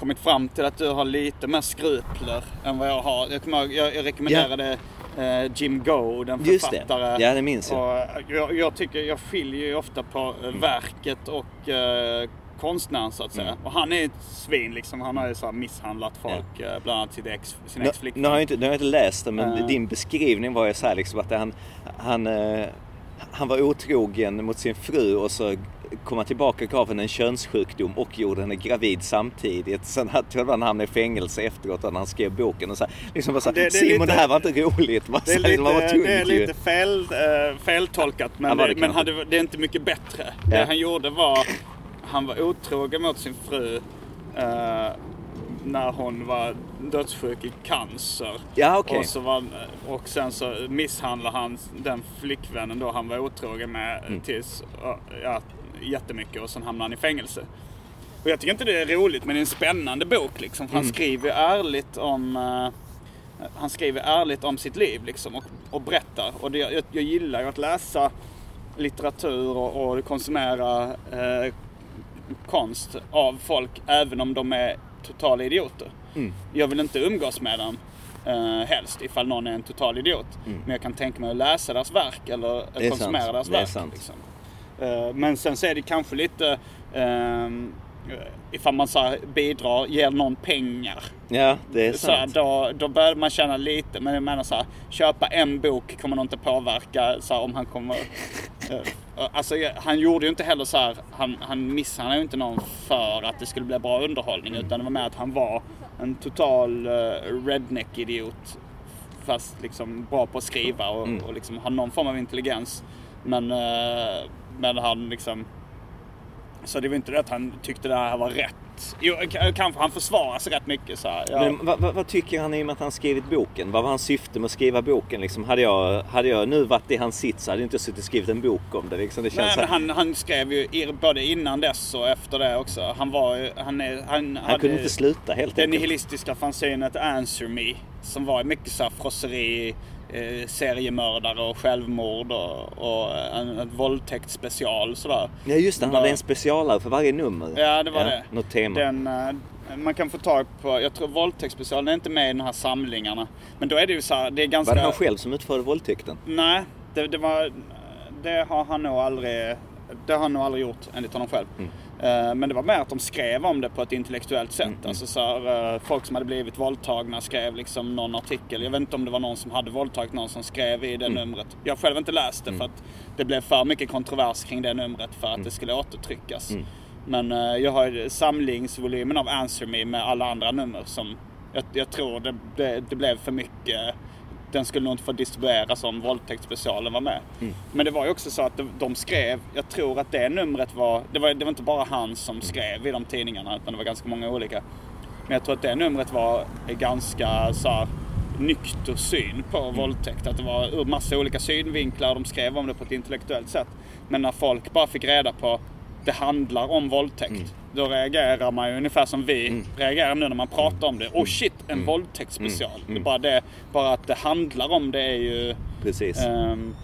kommit fram till att du har lite mer skrupler än vad jag har. Jag, kommer, jag, jag rekommenderade eh, Jim Go, den Just det. författare. Ja, det minns jag. Och, jag, jag tycker, jag skiljer ju ofta på eh, verket och eh, konstnären så att säga. Mm. Och han är ett svin liksom. Han har ju så misshandlat folk, eh, bland annat sitt ex, sin ex-flickvän. nu, har jag inte, nu har jag inte läst det men Eh. din beskrivning var ju så här liksom att han, han, eh, han var otrogen mot sin fru och så kom han tillbaka och gav henne en könssjukdom och gjorde henne gravid samtidigt. Sen tror jag han hamnade i fängelse efteråt när han skrev boken och så här, liksom bara så här, Det- det Simon lite- det här var inte roligt. Man, Det är liksom, man var lite, tungt det är lite fel, feltolkat men, Ja, det men hade, det är inte mycket bättre. Ja. Det han gjorde var, han var otrogen mot sin fru eh, när hon var dödssjuk i cancer. Ja, okej. Och, så var, och sen så misshandlade han den flickvännen då han var otrogen med Mm. tills, eh, ja, jättemycket och sen hamnade han i fängelse. Och jag tycker inte det är roligt men det är en spännande bok liksom. Han Mm. skriver ärligt om eh, han skriver ärligt om sitt liv liksom och, och berättar. Och det, jag, jag gillar ju att läsa litteratur och, och konsumera eh, konst av folk även om de är totala idioter. Mm. Jag vill inte umgås med dem eh, helst ifall någon är en total idiot. Men jag kan tänka mig att läsa deras verk eller Mm. Det konsumera sant. deras Det verk. sant. Liksom. Eh, men sen så är det kanske lite ehm, ifall man så här bidrar, ger någon pengar. Ja, det är Så här, sant. då, då börjar man känna lite, men jag menar så här, köpa en bok kommer nog inte påverka så här, om han kommer... (laughs) eh, alltså han gjorde ju inte heller så här, han, han misshandlade ju inte någon för att det skulle bli bra underhållning. Utan det var med att han var en total uh, redneck-idiot. Fast liksom bra på att skriva och, och liksom har någon form av intelligens. Men, eh, men han liksom Så det var inte det att han tyckte det här var rätt. Jo, kanske han försvarar sig rätt mycket så här. Ja. Men vad, vad, vad tycker han i och med att han skrivit boken? Vad var hans syfte med att skriva boken? Liksom, hade, jag, hade jag nu varit i hans sits hade jag inte suttit och skrivit en bok om det. Liksom, det känns Nej, men han, han skrev ju både innan dess och efter det också. Han var han, han, han kunde inte sluta helt Det enkelt. nihilistiska fanzinet Answer Me. Som var mycket så här frosseri, eh, seriemördare och självmord och, och en, en våldtäktsspecial sådär. Ja just det, han hade en specialare för varje nummer. Ja, det var det. Något tema. Den, eh, man kan få tag på, jag tror våldtäktsspecialen är inte med i de här samlingarna. Men då är det ju så här, det är ganska... Var det han själv som utförde våldtäkten? Nej, det, det var... Det har han nog aldrig... Det har han nog aldrig gjort enligt honom själv. Mm. Eh, Men det var mer att de skrev om det på ett intellektuellt sätt. Mm, Alltså så här, eh, folk som hade blivit våldtagna skrev liksom någon artikel. Jag vet inte om det var någon som hade våldtagit någon som skrev i det Mm. numret. Jag själv inte läst det för att det blev för mycket kontrovers kring det numret för att Mm. det skulle återtryckas. Men eh, jag har samlingsvolymen av Answer Me med alla andra nummer som jag, jag tror det, det, det blev för mycket. Den skulle nog inte få distribueras om våldtäktsspecialen var med. Men det var ju också så att de, de skrev, jag tror att det numret var det, var, det var inte bara han som skrev i de tidningarna utan det var ganska många olika. Men jag tror att det numret var ganska så här, nykter syn på våldtäkt. Att det var ur massa olika synvinklar och de skrev om det på ett intellektuellt sätt. Men när folk bara fick reda på det handlar om våldtäkt. Då reagerar man ju ungefär som vi reagerar nu när man pratar om det. Oh shit, en våldtäktsspecial. Det är bara, det, bara att det handlar om det är ju Precis. ehm,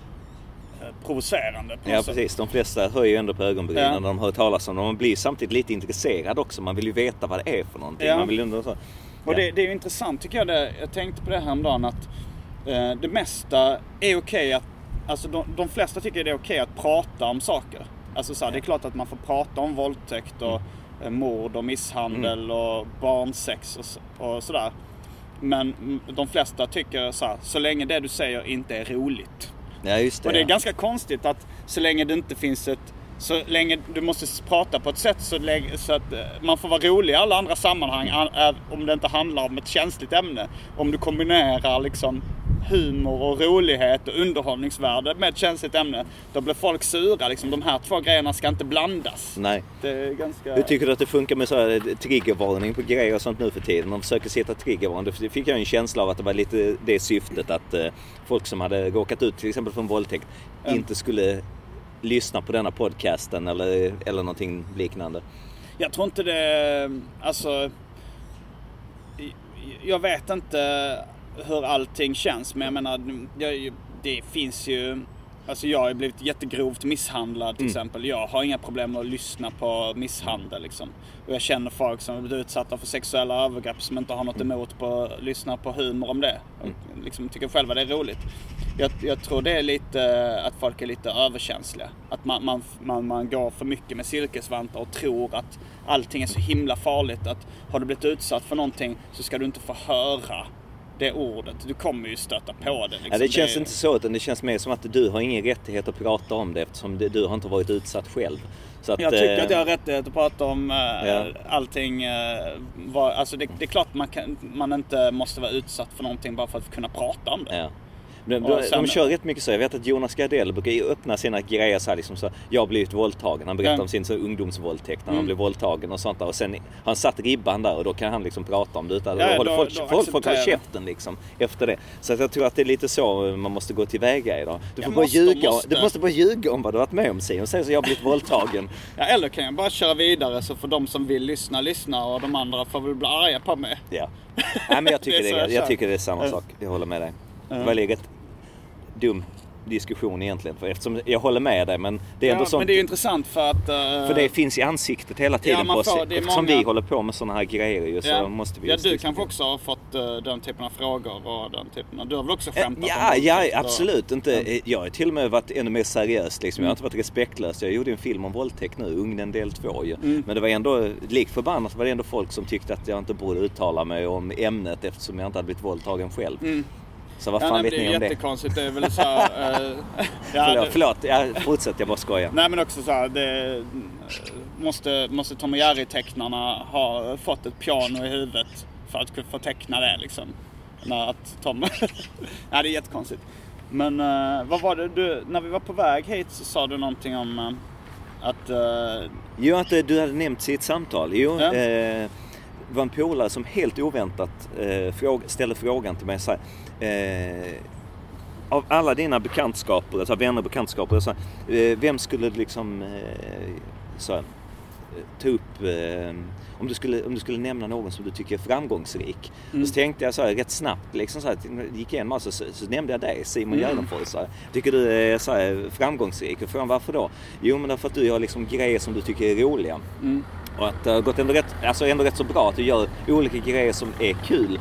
provocerande på Ja sätt. precis, de flesta höjer ju ändå på ögonbrynen Ja. när de hör talas om det. Man blir samtidigt lite intresserad också. Man vill ju veta vad det är för någonting. Ja. Man vill ändå så... Och det, det är ju intressant tycker jag. Det, jag tänkte på det här om dagen att eh, det mesta är okej att... Alltså de, de flesta tycker det är okej att prata om saker. Alltså så här, det är klart att man får prata om våldtäkt och eh, mord och misshandel och barnsex och, så- och sådär. Men mm, de flesta tycker så här, så länge det du säger inte är roligt. Ja det. Och det är ja. ganska konstigt att så länge det inte finns ett... Så länge du måste prata på ett sätt så, så att eh, man får vara rolig i alla andra sammanhang om det inte handlar om ett känsligt ämne. Om du kombinerar liksom humor och rolighet och underhållningsvärde med ett känsligt ämne. Då blir folk sura. Liksom, de här två grejerna ska inte blandas. Nej. Det är ganska... Hur tycker du att det funkar med så här triggervarning på grejer och sånt nu för tiden? Man försöker sätta triggervarning. Det fick jag en känsla av att det var lite det syftet att eh, folk som hade råkat ut till exempel för en våldtäkt inte skulle lyssna på denna podcasten eller, eller någonting liknande. Jag tror inte det... Alltså... Jag vet inte hur allting känns, men jag menar, jag, det finns ju... Alltså jag har blivit jättegrovt misshandlad till exempel. Jag har inga problem med att lyssna på misshandel liksom. Och jag känner folk som har blivit utsatta för sexuella övergrepp som inte har något emot på att lyssna på humor om det. Och liksom tycker själva det är roligt. Jag, jag tror det är lite att folk är lite överkänsliga. Att man, man, man, man går för mycket med silkesvantar och tror att allting är så himla farligt. Att har du blivit utsatt för någonting så ska du inte få höra det ordet. Du kommer ju stöta på det. Liksom. Ja, det känns är- inte så utan det känns mer som att du har ingen rättighet att prata om det eftersom det, du har inte varit utsatt själv. Att, Jag tycker eh, att jag har rättighet att prata om eh, Ja. allting. Eh, alltså det, det är klart man, kan, man inte måste vara utsatt för någonting bara för att kunna prata om det. Ja. De, de, sen- de kör rätt mycket så. Jag vet att Jonas Gardell brukar öppna sina grejer så här liksom så. Jag har blivit våldtagen. Han berättar Ja. om sin så, ungdomsvåldtäkt när han Mm. blev våldtagen och sånt där. Och sen har han satt ribban där och då kan han liksom prata om det utan Ja, då då- folk, då folk, folk håller käften liksom efter det. Så att jag tror att det är lite så man måste gå tillväga idag. Du får bara måste, ljuga. måste. Du måste bara ljuga om vad du varit med om Simon. Säg så jag har blivit våldtagen. (laughs) Ja, eller kan jag bara köra vidare så får de som vill lyssna lyssna och de andra får väl bli arga på mig. Ja. (laughs) Nej, men jag tycker, Det är det är, jag jag tycker det är samma sak. Jag håller med dig. Det var en rätt dum diskussion egentligen. För eftersom jag håller med dig men det är ändå Ja, sånt. men det är ju intressant för att... eh, För det finns i ansiktet hela tiden Ja, på oss. Eftersom många- vi håller på med sådana här grejer ju, så ja, måste vi ja, du kanske också har fått eh, den typen av frågor och den typen av... Du har väl också Eh, skämtat om Ja, våldtäkt ja och- absolut. Inte, eh, Jag har till och med varit ännu mer seriös. Liksom. Jag har inte varit respektlös. Jag gjorde en film om våldtäkt nu, Ugnen del 2 ju. Mm. Men det var ändå, lik förbannat var det ändå folk som tyckte att jag inte borde uttala mig om ämnet eftersom jag inte hade blivit våldtagen själv. Så vad Ja, fan nej, vet det är ni om det? jättekonstigt. Det är väl så här, eh, (laughs) ja, Förlåt, det- förlåt. Ja, fortsätt, jag bara skojar. Nej men också så här, det måste, måste Tom och Jerry-tecknarna ha fått ett piano i huvudet för att få teckna det liksom. När att Tom... (laughs) Nej det är jättekonstigt. Men eh, vad var det du, när vi var på väg hit så sa du någonting om eh, att, eh, Jo, att eh, du hade nämnt i ett samtal. Jo, Ja. eh, det var en polare som helt oväntat eh, fråg, ställde frågan till mig så här. Eh, av alla dina bekantskaper, alltså vänner och bekantskaper, så här, eh, vem skulle liksom eh, så eh, ta upp eh, om du, skulle, om du skulle nämna någon som du tycker är framgångsrik. Mm. Så tänkte jag så här, rätt snabbt, liksom så här, gick igenom alltså, så, så nämnde jag dig, Simon Mm. Gärdenfors. Tycker du är så här, framgångsrik? Och frågan varför då? Jo men därför att du gör liksom grejer som du tycker är roliga. Mm. Och att det har gått ändå rätt, alltså ändå rätt så bra att du gör olika grejer som är kul.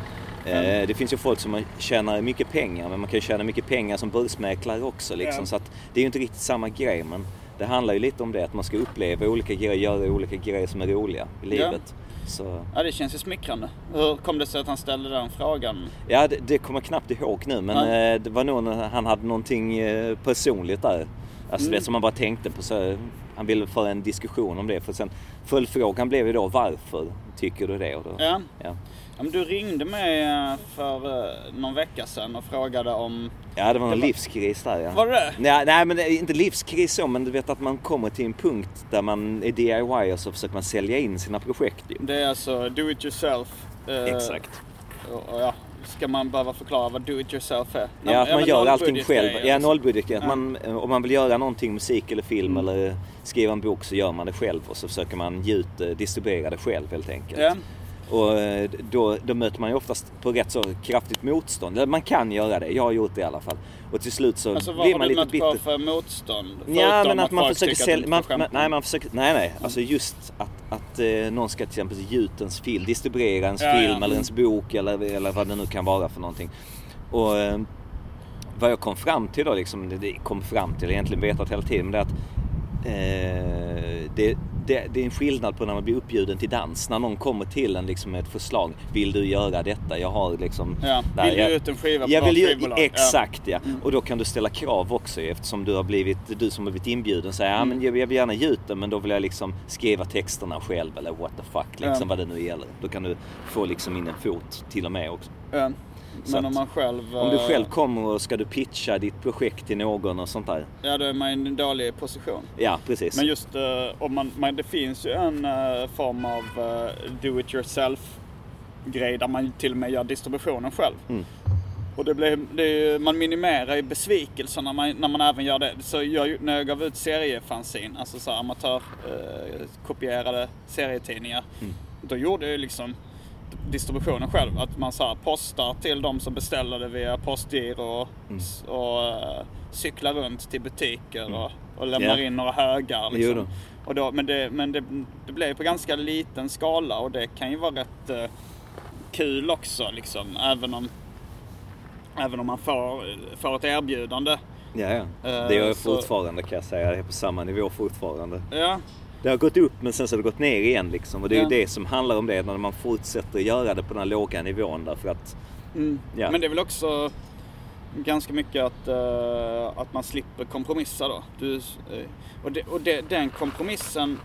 Eh, Det finns ju folk som tjänar mycket pengar men man kan ju tjäna mycket pengar som börsmäklare också. Liksom. Ja. Så det är ju inte riktigt samma grej men det handlar ju lite om det att man ska uppleva olika grejer, göra olika grejer som är roliga i livet. Så, Ja, det känns ju smickrande. Hur kom det sig att han ställde den frågan? ja, det, det kommer jag knappt ihåg nu men Nej. eh, det var nog när han hade någonting eh, personligt där. Alltså Mm. det som man bara tänkte på så han ville föra en diskussion om det. För sen följdfrågan blev ju då varför tycker du det? Och då, Ja. Ja. Men du ringde mig eh, för eh, någon vecka sedan och frågade om... Ja, det var Det var- livskris där ja. Var det det? Nej, nej, men det är inte livskris så, men du vet att man kommer till en punkt där man är DIY och så försöker man sälja in sina projekt ju. Det är alltså do it yourself. eh, Exakt. Och, ja, ska man behöva förklara vad do it yourself är? Ja, att man gör allting själv. Ja, liksom. nollbudget. Ja. man, om man vill göra någonting, musik eller film Mm. eller skriva en bok så gör man det själv och så försöker man ge ut, eh, distribuera det själv helt enkelt. Ja. Och eh, då, då möter man ju oftast på rätt så kraftigt motstånd. Eller man kan göra det, jag har gjort det i alla fall. Och till slut så Alltså vad blir har man du lite mött bitter. på för motstånd? Ja, men att man folk försöker att sälja... du Man, skämta. nej, man försöker... Nej, nej. Alltså just att, att eh, någon ska till exempel ge ut ens film, distribuera ens Ja, ja. film eller ens bok eller, eller vad det nu kan vara för någonting. Och eh, vad jag kom fram till då, liksom, det, det kom fram till, egentligen vetat hela tiden, men det är att eh, det, det, det är en skillnad på när man blir uppbjuden till dans. När någon kommer till en liksom med ett förslag. Vill du göra detta? Jag har liksom... Ja, där, vill jag- ge ut en skiva på jag vill ju, skivbolag. Ja. Exakt ja. Och då kan du ställa krav också eftersom du har blivit, du som har blivit inbjuden säger ja Mm. men jag, jag vill gärna ge ut den men då vill jag liksom skriva texterna själv eller what the fuck liksom Ja. vad det nu gäller. Då kan du få liksom in en fot till och med också. Ja. Men om man själv... Om du eh, själv kommer och ska du pitcha ditt projekt till någon och sånt där. Ja, då är man i en dålig position. Ja precis. Men just eh, om man, man, det finns ju en eh, form av do it yourself grej där man till och med gör distributionen själv. Mm. Och det blir, det ju- man minimerar ju besvikelsen när man, när man även gör det. Så jag, när jag gav ut seriefanzin, alltså så här amatör eh, serietidningar. Mm. Då gjorde jag ju liksom distributionen själv. Att man så här postar till de som beställer det via postgiro och, Mm. och eh, cyklar runt till butiker och, och lämnar Ja. in några högar. Liksom. då. Och då, men det, men det, det blev på ganska liten skala och det kan ju vara rätt eh, kul också liksom. Även om, även om man får, får ett erbjudande. Ja, ja. Eh, Det gör jag så- fortfarande kan jag säga. Jag är på samma nivå fortfarande. Ja, Det har gått upp men sen så har det gått ner igen liksom. Och det är Ja. ju det som handlar om det när man fortsätter göra det på den här låga nivån därför att mm. Ja. men det är väl också ganska mycket att, eh, att man slipper kompromissa då. Du, eh, och det, och det, den kompromissen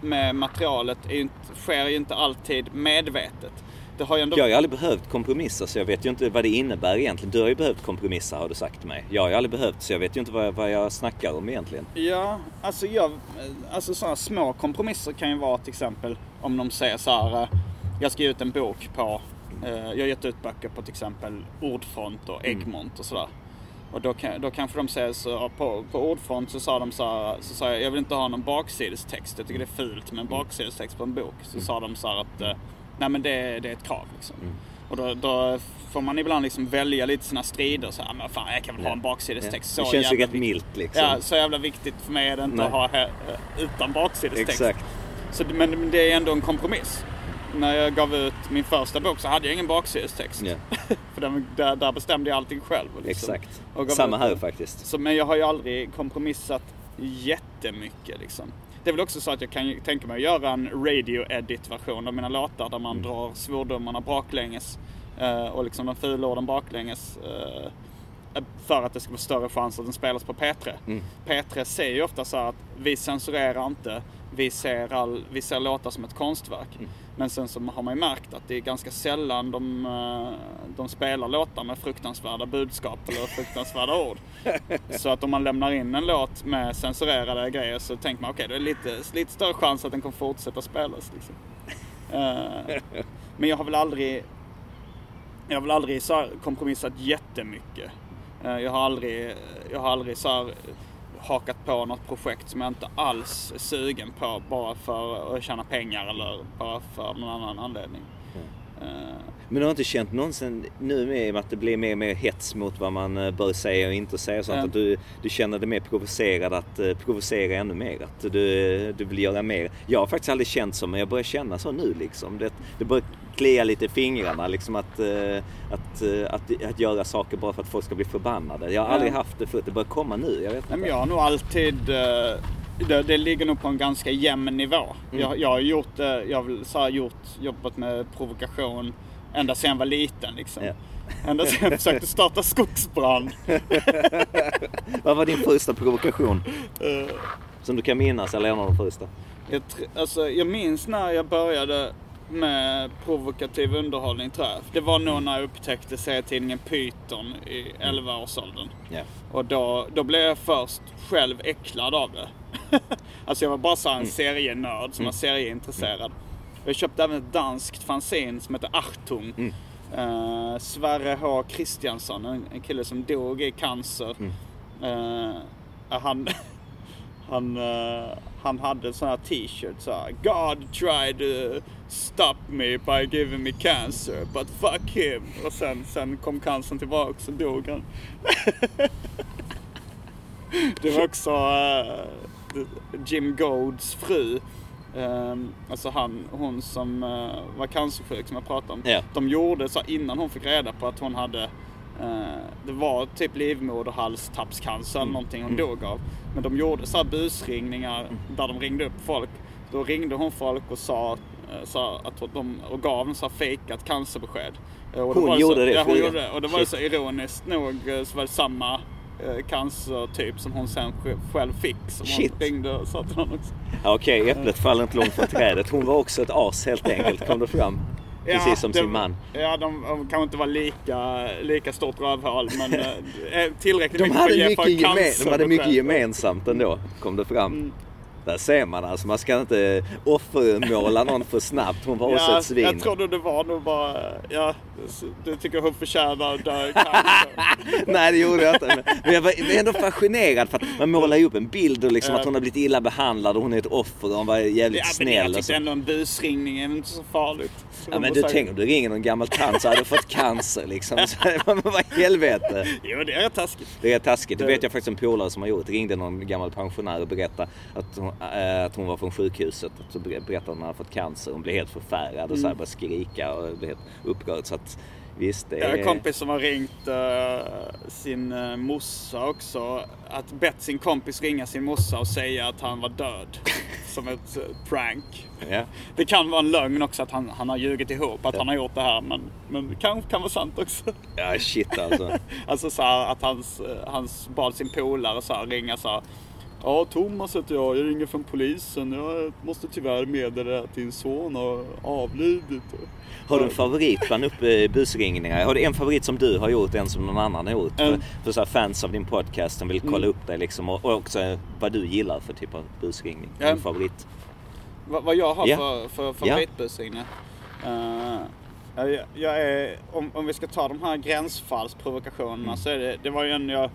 med materialet är ju inte, sker ju inte alltid medvetet. Det har ju ändå... Jag har ju aldrig behövt kompromissa så jag vet ju inte vad det innebär egentligen. Du har ju behövt kompromissa har du sagt till mig. Jag har ju aldrig behövt så jag vet ju inte vad jag, vad jag snackar om egentligen. Ja, alltså, jag, alltså sådana små kompromisser kan ju vara till exempel om de säger så här. eh, Jag ska ge ut en bok på, eh, jag har gett ut böcker på till exempel Ordfront och Egmont och sådär. Och då, kan, då kanske de säger så, på, på Ordfront så sa de så här, så sa jag, jag vill inte ha någon baksidestext. Jag tycker det är fult med en baksidestext på en bok. Så sa de så här att, eh, nej men det, det är ett krav liksom. Och då, då får man ibland liksom välja lite sina strider. Så här, men fan jag kan väl ha en baksidestext. Det Så känns ju rätt milt liksom. Ja, så jävla viktigt för mig är det inte Nej. att ha här, eh, utan baksidestext. Exakt. Så, det- men, det är ändå en kompromiss. När jag gav ut min första bok så hade jag ingen baksidestext. Ja. (laughs) för där, där bestämde jag allting själv. Liksom. Exakt. Samma här faktiskt. Så, men jag har ju aldrig kompromissat jättemycket liksom. Det är väl också så att jag kan tänka mig att göra en radio-edit version av mina låtar där Mm. man drar svordomarna baklänges eh, och liksom de fula orden baklänges. Eh, för att det ska vara större chans att den spelas på P3. Mm. P3 säger ju ofta så att vi censurerar inte, vi ser, all, vi ser låtar som ett konstverk. Mm. Men sen så har man ju märkt att det är ganska sällan de, eh, de spelar låtar med fruktansvärda budskap eller fruktansvärda ord. (laughs) Så att om man lämnar in en låt med censurerade grejer så tänker man okej, okay, det är lite, lite större chans att den kommer fortsätta spelas. Liksom. Eh, men jag har väl aldrig, jag har väl aldrig så kompromissat jättemycket. Eh, jag har aldrig, jag har aldrig så hakat på något projekt som jag inte alls är sugen på bara för att tjäna pengar eller bara för någon annan anledning. Mm. Men du har inte känt någonsin nu med att det blir mer och mer hets mot vad man eh, bör säga och inte säga sånt. Mm. Att du, du känner dig mer provocerad att uh, provocera ännu mer. Att du, du vill göra mer. Jag har faktiskt aldrig känt så men jag börjar känna så nu liksom. Det, det börjar klia lite i fingrarna liksom att, uh, att, uh, att, att, göra saker bara för att folk ska bli förbannade. Jag har aldrig haft det förut. Det börjar komma nu. Jag vet inte. Men jag har nog alltid det, det, ligger nog på en ganska jämn nivå. Mm. Jag, jag har gjort, jag har så gjort, jobbat med provokation Ända sedan jag var liten liksom. Ja. Ända sedan jag försökte starta skogsbrand. (laughs) Vad var din första provokation? Uh, Som du kan minnas, eller en av de första? Jag, alltså, jag minns när jag började med provokativ underhållning tror jag. Det var nog när jag upptäckte serietidningen Python i 11-årsåldern. Yeah. Och då, då blev jag först själv äcklad av det. (laughs) alltså jag var bara så en mm. serienörd som mm. var serieintresserad. Jag köpte även ett danskt fanzine som heter Achtung. Mm. Uh, Sverre H Kristiansson, en, en, kille som dog i cancer. Mm. Uh, han, (laughs) han, uh, han hade sån här t-shirt såhär. God tried to stop me by giving me cancer, but fuck him. Och sen, sen kom cancern tillbaka och dog han. (laughs) det var också Jim Goads fru alltså han, hon som uh, var cancersjuk som jag pratade om. Yeah. De gjorde så innan hon fick reda på att hon hade uh, det var typ livmoderhalstappscancer eller mm. någonting hon mm. dog av. Men de gjorde så här busringningar mm. där de ringde upp folk. Då ringde hon folk och sa, uh, sa att de, och gav en så här fejkat cancerbesked. hon gjorde så, det? Ja, hon gjorde det. Och det var Shit. så ironiskt nog så var det samma Eh, cancertyp som hon sen själv fick. Som Shit. hon ringde och sa till honom också. Okej, okay, äpplet faller inte långt från trädet. Hon var också ett as helt enkelt, kom det fram. Precis ja, som det, sin man. Ja, de, de kanske inte var lika, lika stort rövhål men eh, (laughs) eh, tillräckligt de mycket hade mycket för cancer. De hade mycket gemensamt ändå, kom det fram. Mm. Där ser man alltså, man ska inte offermåla någon för snabbt. Hon var ja, också ett svin. Jag trodde det var nog bara, ja, du tycker hon förtjänar att dö (laughs) Nej det gjorde jag inte. Men jag var ändå fascinerad för att man målar ju upp en bild och liksom att hon har blivit illa behandlad och hon är ett offer och hon var jävligt ja, snäll. Men jag tyckte ändå en busringning är inte så farligt. Ja men du tänker om du ringer någon gammal tant så hade du fått cancer liksom. Så, (laughs) men vad i helvete. Jo det är taskigt. Det är taskigt. Det vet jag faktiskt en polare som har gjort. Ringde någon gammal pensionär och berättade att hon, att hon var från sjukhuset. Så berättade att hon hade fått cancer. Hon blev helt förfärad och så här mm. började skrika och blev helt upprörd. Så att, Visst, det är... Jag har en kompis som har ringt uh, sin uh, morsa också. Att bett sin kompis ringa sin morsa och säga att han var död. (laughs) som ett prank. Yeah. Det kan vara en lögn också att han, han har ljugit ihop att yeah. han har gjort det här. Men, men det kan, kan vara sant också. Ja, shit alltså. (laughs) alltså så här, att hans, hans bad sin polare så här, ringa så här, Ja, Thomas heter jag. Jag ringer från polisen. Jag måste tyvärr meddela att din son har avlidit. Har du en favorit bland uppe busringningar? Har du en favorit som du har gjort, en som någon annan har gjort? Mm. För, för så fans av din podcast som vill kolla mm. upp dig liksom och, och, också vad du gillar för typ av busringning. Mm. En favorit? Va, vad jag har yeah. för, för favoritbusringningar? Yeah. Uh, jag, jag, är, om, om vi ska ta de här gränsfallsprovokationerna mm. så är det, det var ju en jag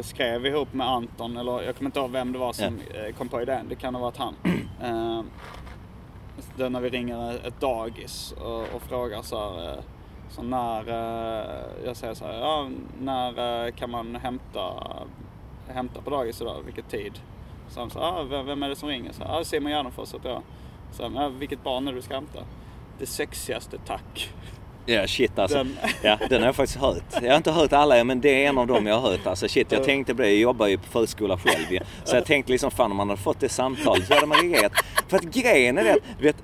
skrev ihop med Anton, eller jag kommer inte ihåg vem det var som yeah. kom på idén. Det kan ha varit han. (clears throat) uh, det när vi ringer ett dagis och, och frågar så här, eh, så när, uh, jag säger så här, ja, när kan man hämta, hämta på dagis idag? Vilket tid? Så han sa, ah, vem, vem är det som ringer? Så, ah, Simon Gärdenfors heter jag. Så, ah, vilket barn är det du ska hämta? Det sexigaste, tack. Ja shit alltså. Den... (laughs) Ja, den har jag faktiskt hört. Jag har inte hört alla men det är en av dem jag har hört. Alltså shit, jag tänkte på det. Jag jobbar ju på förskola själv ju. Så jag tänkte liksom fan om man hade fått det samtalet så hade man reagerat. För att grejen är det du vet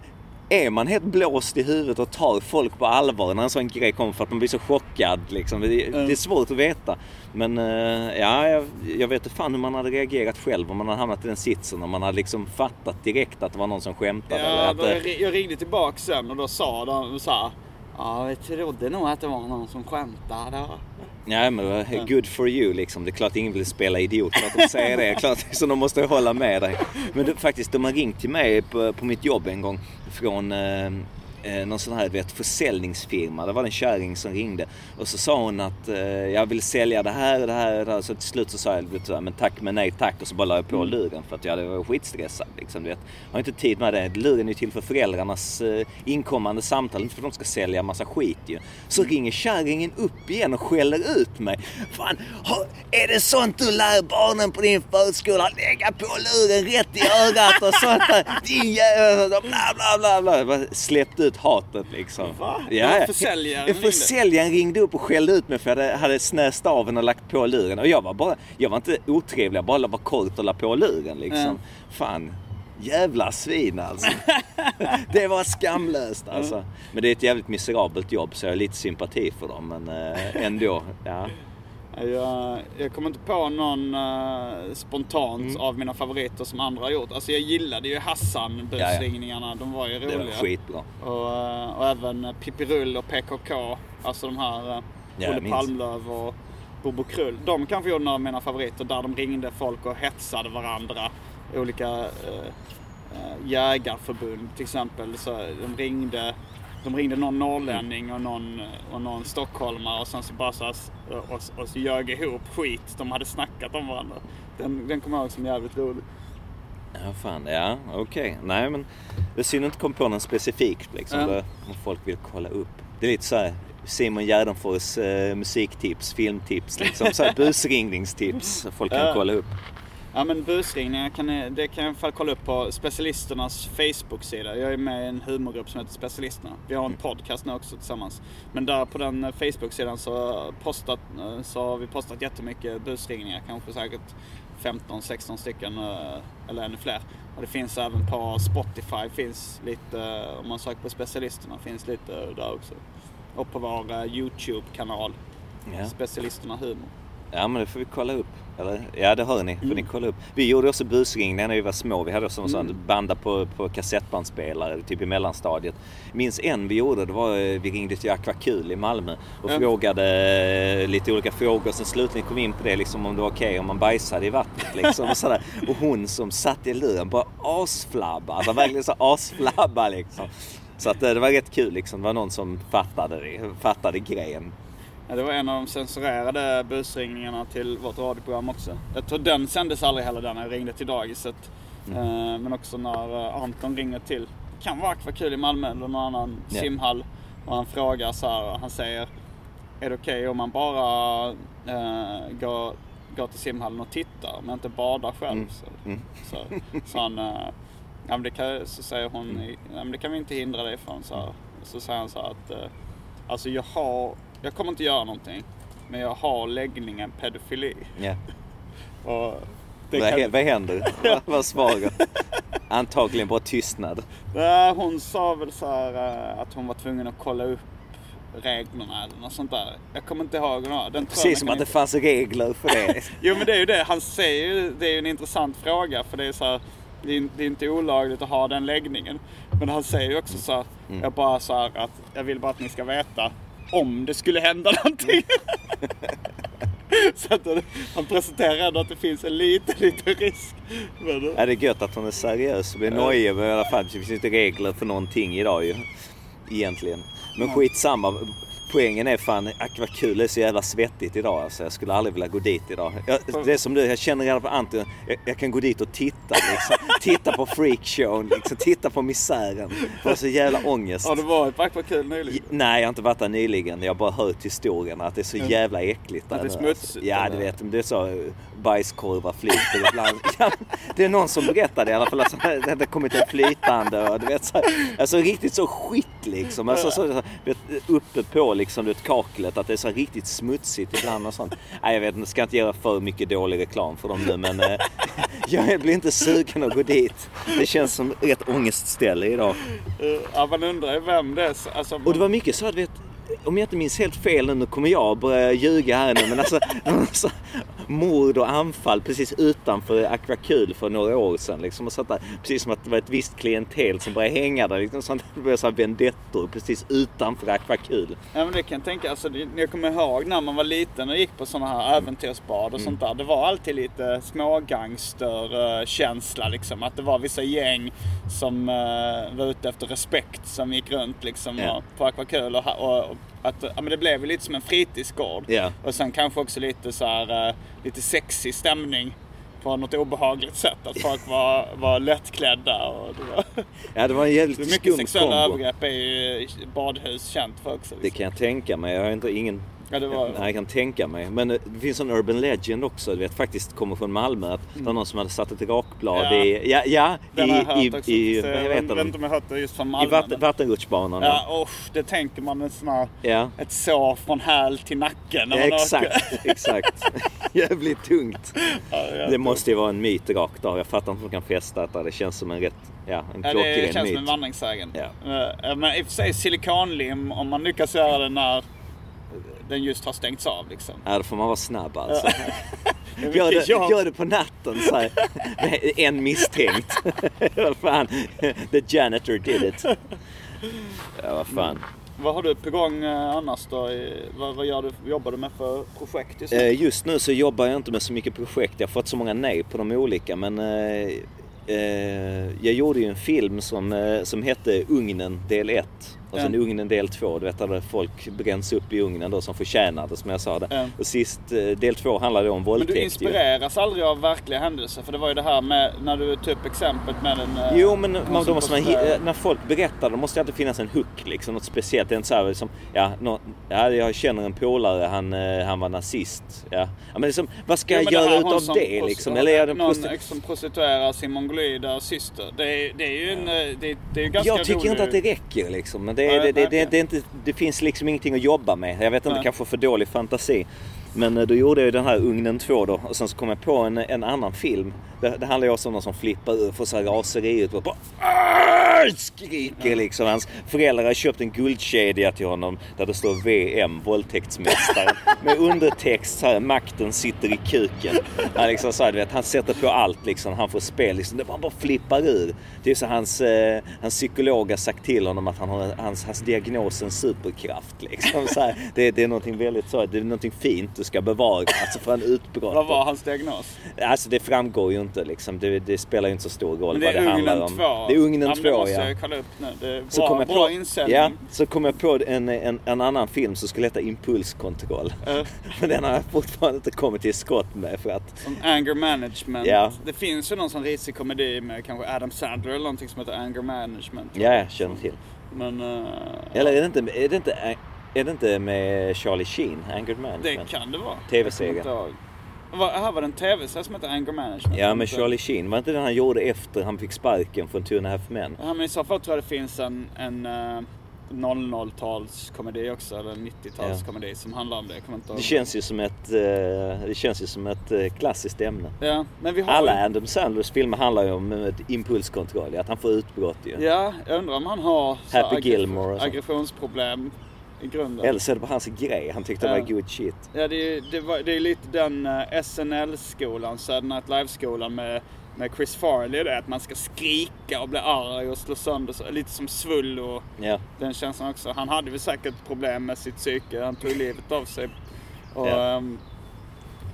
är man helt blåst i huvudet och tar folk på allvar när en sån grej kommer för att man blir så chockad liksom. Det, det är svårt att veta. Men eh, ja, jag, jag vet inte fan hur man hade reagerat själv om man hade hamnat i den sitsen. Om man hade liksom fattat direkt att det var någon som skämtade. eller Ja, att, då eh, jag, jag ringde tillbaka sen och då sa de så här. Ja, jag trodde nog att det var någon som skämtade. Ja men det var good for you liksom. Det är klart ingen vill spela idiot för att de säger det. Klart, så de måste hålla med dig. Men det, faktiskt, de har ringt till mig på, på mitt jobb en gång från eh, eh, någon sån här vet, försäljningsfirma. Det var en kärring som ringde. Och så sa hon att eh, jag vill sälja det här och det här och det här. Så till slut så sa jag vet, men tack men nej tack. Och så bara la jag på luren för att jag var skitstressad. Liksom, du vet. Jag har inte tid med det. Luren är till för föräldrarnas eh, inkommande samtal. Inte för att de ska sälja massa skit ju. Så ringer kärringen upp igen och skäller ut mig. Fan, har- är det sånt du lär barnen på din förskola? Lägga på luren rätt i ögat och sånt där. Din jävel, bla bla bla bla. Jag bara ut hatet liksom. Va? Ja, Ja, ja. försäljaren. Försäljaren ringde upp och skällde ut mig för jag hade, hade snöst av och lagt på luren. Och jag var bara, jag var inte otrevlig, jag bara var kort och la på luren liksom. Mm. Fan. Jävla svin alltså. (laughs) det var skamlöst alltså. Men det är ett jävligt miserabelt jobb så jag har lite sympati för dem. Men eh, ändå, ja. Jag, jag kommer inte på någon eh, spontant Mm. av mina favoriter som andra har gjort. Alltså jag gillade ju Hassan busringningarna. De var ju Det roliga. var skitbra. Och, eh, och även Pippi Rull och PKK. Alltså de här uh, jag Olle. Palmlöv och Bobo Krull. De kanske gjorde några av mina favoriter där de ringde folk och hetsade varandra. Olika uh, jägarförbund till exempel. Så de ringde de ringde någon norrlänning och någon, och någon stockholmare och sen så bara så, här, och, och, så ljög ihop skit. De hade snackat om varandra. Den, den kommer jag ihåg som jävligt rolig. Ja, fan. Ja, okej. Nej, men det är synd att inte komma på någon specifikt liksom. Det- Om folk vill kolla upp. Det är lite så här Simon Gärdenfors eh, musiktips, filmtips, liksom. Så här (laughs) busringningstips folk kan kolla upp. Ja men busringningar kan, det kan jag i alla fall kolla upp på specialisternas Facebook-sida. Jag är med i en humorgrupp som heter Specialisterna. Vi har en podcast nu också tillsammans. Men där på den eh, Facebook-sidan så, postat, eh, så har vi postat jättemycket busringningar. Kanske säkert 15-16 stycken eh, eller ännu fler. Och det finns även på Spotify, finns lite, om man söker på Specialisterna, finns lite där också. Och på vår YouTube-kanal, Ja. Specialisterna Humor. Ja men det får vi kolla upp. Eller? Ja det hör ni, får Mm. ni kolla upp. Vi gjorde också busringningar när vi var små. Vi hade också en sån banda på, på kassettbandspelare, typ i mellanstadiet. Minns en vi gjorde, det var eh, vi ringde till Aquakul i Malmö och Ja. frågade eh, lite olika frågor. Sen slutligen kom vi in på det liksom om det var okej om man bajsade i vattnet liksom. Och, sådär. (laughs) och hon som satt i luren bara asflabba. Alltså verkligen så asflabba liksom. Så att eh, det var rätt kul liksom. Det var någon som fattade, fattade grejen. Ja, det var en av de censurerade busringningarna till vårt radioprogram också. Jag tror den sändes aldrig heller när jag ringde till dagiset. Mm. Eh, Men också när eh, Anton ringer till, kan vara Akvakul i Malmö eller någon annan Ja. simhall. Och han frågar så här, han säger Är det okej om man bara eh, går, går till simhallen och tittar men inte badar själv? Mm. Så, Mm. så, så han, eh, ja, det kan, så säger hon, Mm. ja, men det kan vi inte hindra dig från. Så, här. så säger han så här att eh, Alltså jag har, jag kommer inte göra någonting. Men jag har läggningen pedofili. Ja. (laughs) Och det Vad, kan, hä- vad händer? (laughs) Vad- Vad svarar? Antagligen bara tystnad. Nej, hon sa väl så här eh, att hon var tvungen att kolla upp reglerna eller något sånt där. Jag kommer inte ihåg. Den Precis som att det inte- fanns regler för det. (laughs) Jo men det är ju det. Han säger ju, det är ju en intressant fråga för det är så här, det är, det är inte olagligt att ha den läggningen. Men han säger ju också så här, Mm. jag bara så här att jag vill bara att ni ska veta om det skulle hända någonting. (laughs) så att han presenterar ändå att det finns en liten, liten risk. Men, Ja, det är gött att hon är seriös och blir nojig men i alla fall det finns inte regler för någonting idag ju. Egentligen. Men skitsamma. Poängen är fan, akvakul är så jävla svettigt idag alltså. Jag skulle aldrig vilja gå dit idag. Jag, det är som du, jag känner redan på Anton. Jag, jag kan gå dit och titta liksom. (laughs) Titta på freakshowen, liksom. titta på misären. Jag har så jävla ångest. Har du varit på Akvakul nyligen? Nej, jag har inte varit där nyligen. Jag har bara hört historien att det är så jävla äckligt där Att det är nu, alltså. smutsigt, Ja, du vet. Det är så eh, bajskorvar flyter ibland. (laughs) Ja, det är någon som berättade i alla fall att så här, det hade kommit en flytande och du vet så Alltså riktigt så skit liksom. Alltså, så, uppe på liksom, du vet, kaklet att det är så riktigt smutsigt ibland och sånt. Nej, jag vet inte. Ska inte göra för mycket dålig reklam för dem nu men eh, (laughs) jag blir inte sugen att gå dit. Det känns som rätt ångestställe idag. Ja, man undrar ju vem det är. så- Alltså, Och det var mycket så att, vet, om jag inte minns helt fel nu, nu kommer jag börja ljuga här nu, men alltså (laughs) mord och anfall precis utanför Aquacul för några år sedan. Liksom, och satt där, precis som att det var ett visst klientel som började hänga där. Liksom, så att det blev så här vendettor precis utanför Aquacul. Ja men det kan jag tänka. Alltså, jag kommer ihåg när man var liten och gick på sådana här äventyrsbad och sånt där. Det var alltid lite smågangsterkänsla liksom. Att det var vissa gäng som uh, var ute efter respekt som gick runt liksom Ja. på Aquacul. Och, och, och att, ja, men det blev ju lite som en fritidsgård. Ja. Och sen kanske också lite så här, eh, lite sexig stämning. På något obehagligt sätt. Att folk var, var lättklädda och det var... Ja, det var en Det jävligt mycket sexuella kombo. övergrepp är ju badhus känt för också. Det Liksom. kan jag tänka mig. Jag har inte ingen... Ja, det var- jag kan tänka mig. Men eh, det finns en urban legend också. Du vet, faktiskt kommer från Malmö. Att det var någon som hade satt ett rakblad Mm. Ja. i... Ja, ja Den har jag hört i, också. i, i, jag vet inte om jag hört det just från I Malmö. vatten, men- vattenrutschbanan. Ja, usch, det tänker man en sån här, ja. ett sår från häl till nacken när Ja, man åker. exakt, exakt. (laughs) Jävligt tungt. ja, Det måste ju vara en myt rakt av. Jag fattar inte hur de kan fästa detta. Det känns som en rätt, ja, en Ja, klockren det känns myt. som en vandringssägen. Ja. Eh, Men i och för sig silikonlim, om man lyckas göra det när den just har stängts av liksom. Ja, då får man vara snabb alltså. (laughs) Gör det, gör det på natten så här, (laughs) en misstänkt. (laughs) Vad fan, the janitor did it. Ja, vad fan. Vad har du på gång eh, annars då? Vad, vad gör du, jobbar du med för projekt just nu? Eh, Just nu så jobbar jag inte med så mycket projekt. Jag har fått så många nej på de olika. Men eh, eh, jag gjorde ju en film som, som hette Ugnen del 1. Och sen Ja. Ugnen del 2. Du vet där folk bränns upp i ugnen då som förtjänade som jag sa det. Ja. Och sist, eh, del 2 handlade om Men våldtäkt. du ju. inspireras aldrig av verkliga händelser? För det var ju det här med, när du tog upp exemplet med den... eh, Jo men man, då måste man, när folk berättar då måste det alltid finnas en hook liksom. Något speciellt. Det är inte så här, liksom, ja, nå, ja, jag känner en polare, han, eh, han var nazist. Ja. ja men liksom, vad ska Jo, jag men göra utav det liksom? Eller är det någon prosti- som prostituerar sin mongoloida syster. Det är, det är ju en... eh, Det, det är ju ganska Jag tycker rolig... inte att det räcker liksom. Men det, Nej, det, det, det, inte, det finns liksom ingenting att jobba med. Jag vet inte, Nej. kanske för dålig fantasi. Men eh, då gjorde jag ju den här Ugnen 2 då. Och sen så kom jag på en, en annan film. Det, det handlar ju också om någon som flippar ur, får så här raseri ut och bara skriker liksom. Hans föräldrar har köpt en guldkedja till honom där det står VM, våldtäktsmästaren. Med undertext så här, makten sitter i kuken. Han, liksom, så här, vet, han sätter på allt liksom. Han får spel liksom. Det bara, bara flippar ur. Det är så hans, eh, hans psykolog har sagt till honom att han har hans, hans diagnos en superkraft. Liksom. Så här, det, det är någonting väldigt så, det är någonting fint du ska bevara. Alltså för en utbrott. Vad var hans diagnos? Alltså det framgår ju inte liksom. Det, det spelar ju inte så stor roll vad det handlar om. 2. Det är Ugnen ja, 2 men det måste ja. jag kolla upp nu. Det är Så bra, kom jag bra på, ja, så kom jag på en, en, en annan film som skulle heta Impulskontroll. Eh, (laughs) Men den har jag fortfarande inte kommit till skott med för att... som anger management. Ja. Det finns ju någon sån risig komedi med kanske Adam Sandler eller någonting som heter anger management. Ja, jag känner till. Men eh, Eller är det inte, är det inte, är det inte med Charlie Sheen, Anger det Management? kan det vara. TV-serie. Jag kommer inte ihåg. Vad- Här var det en tv-serie som heter Anger Management. Ja, med Charlie Sheen. Var inte den han gjorde efter han fick sparken från Two and a Half Men? Ja, men i så fall tror jag det finns en, en uh, 00-talskomedi också, eller 90-talskomedi som handlar om det. Jag inte ihåg. Det känns ju som ett, eh, det känns ju som ett eh, klassiskt ämne. Ja, men vi har Alla Adam Sandlers filmer handlar ju om ett impulskontroll, att han får utbrott ju. Ja, jag undrar om han har Happy Gilmore aggressionsproblem i grunden. Eller så är det bara hans grej, han tyckte det Ja. var good shit. Ja, det är, det, var, det är lite den uh, SNL-skolan, Saturday Night Live-skolan med, med Chris Farley. Det är att man ska skrika och bli arg och slå sönder, så- lite som Svull och Ja. den känslan också. Han hade väl säkert problem med sitt psyke, han tog livet av sig. Och, Ja. ehm,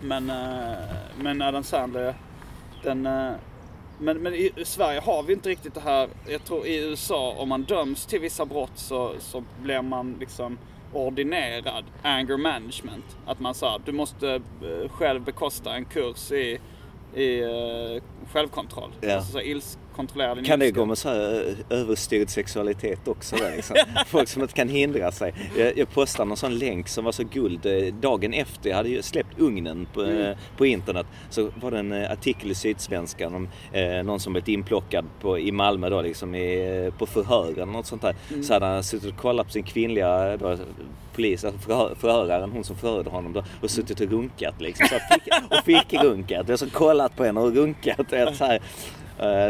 men, eh, men Adam Sandler, den... men, men i Sverige har vi inte riktigt det här. Jag tror i USA om man döms till vissa brott så, så blir man liksom ordinerad anger management. Att man sa du måste eh, själv bekosta en kurs i, i eh, självkontroll. Ja. Alltså så ilsk, kontrollera din Kan det gå med så här eh, överstyrd sexualitet också? Där, liksom? (laughs) Folk som inte kan hindra sig. Jag, jag postade någon sån länk som var så guld. eh, Dagen efter jag hade ju släppt Ugnen på, eh, på internet så var det en artikel i Sydsvenskan om eh, någon som blivit inplockad på, i Malmö då, liksom i, på förhör eller något sånt där. Så hade han suttit och kollat på sin kvinnliga då, polis, alltså förhör, förhöraren, hon som förhörde honom då, och suttit och runkat liksom. Så fick, och fick runkat. Jag har kollat på henne och runkat. Så här,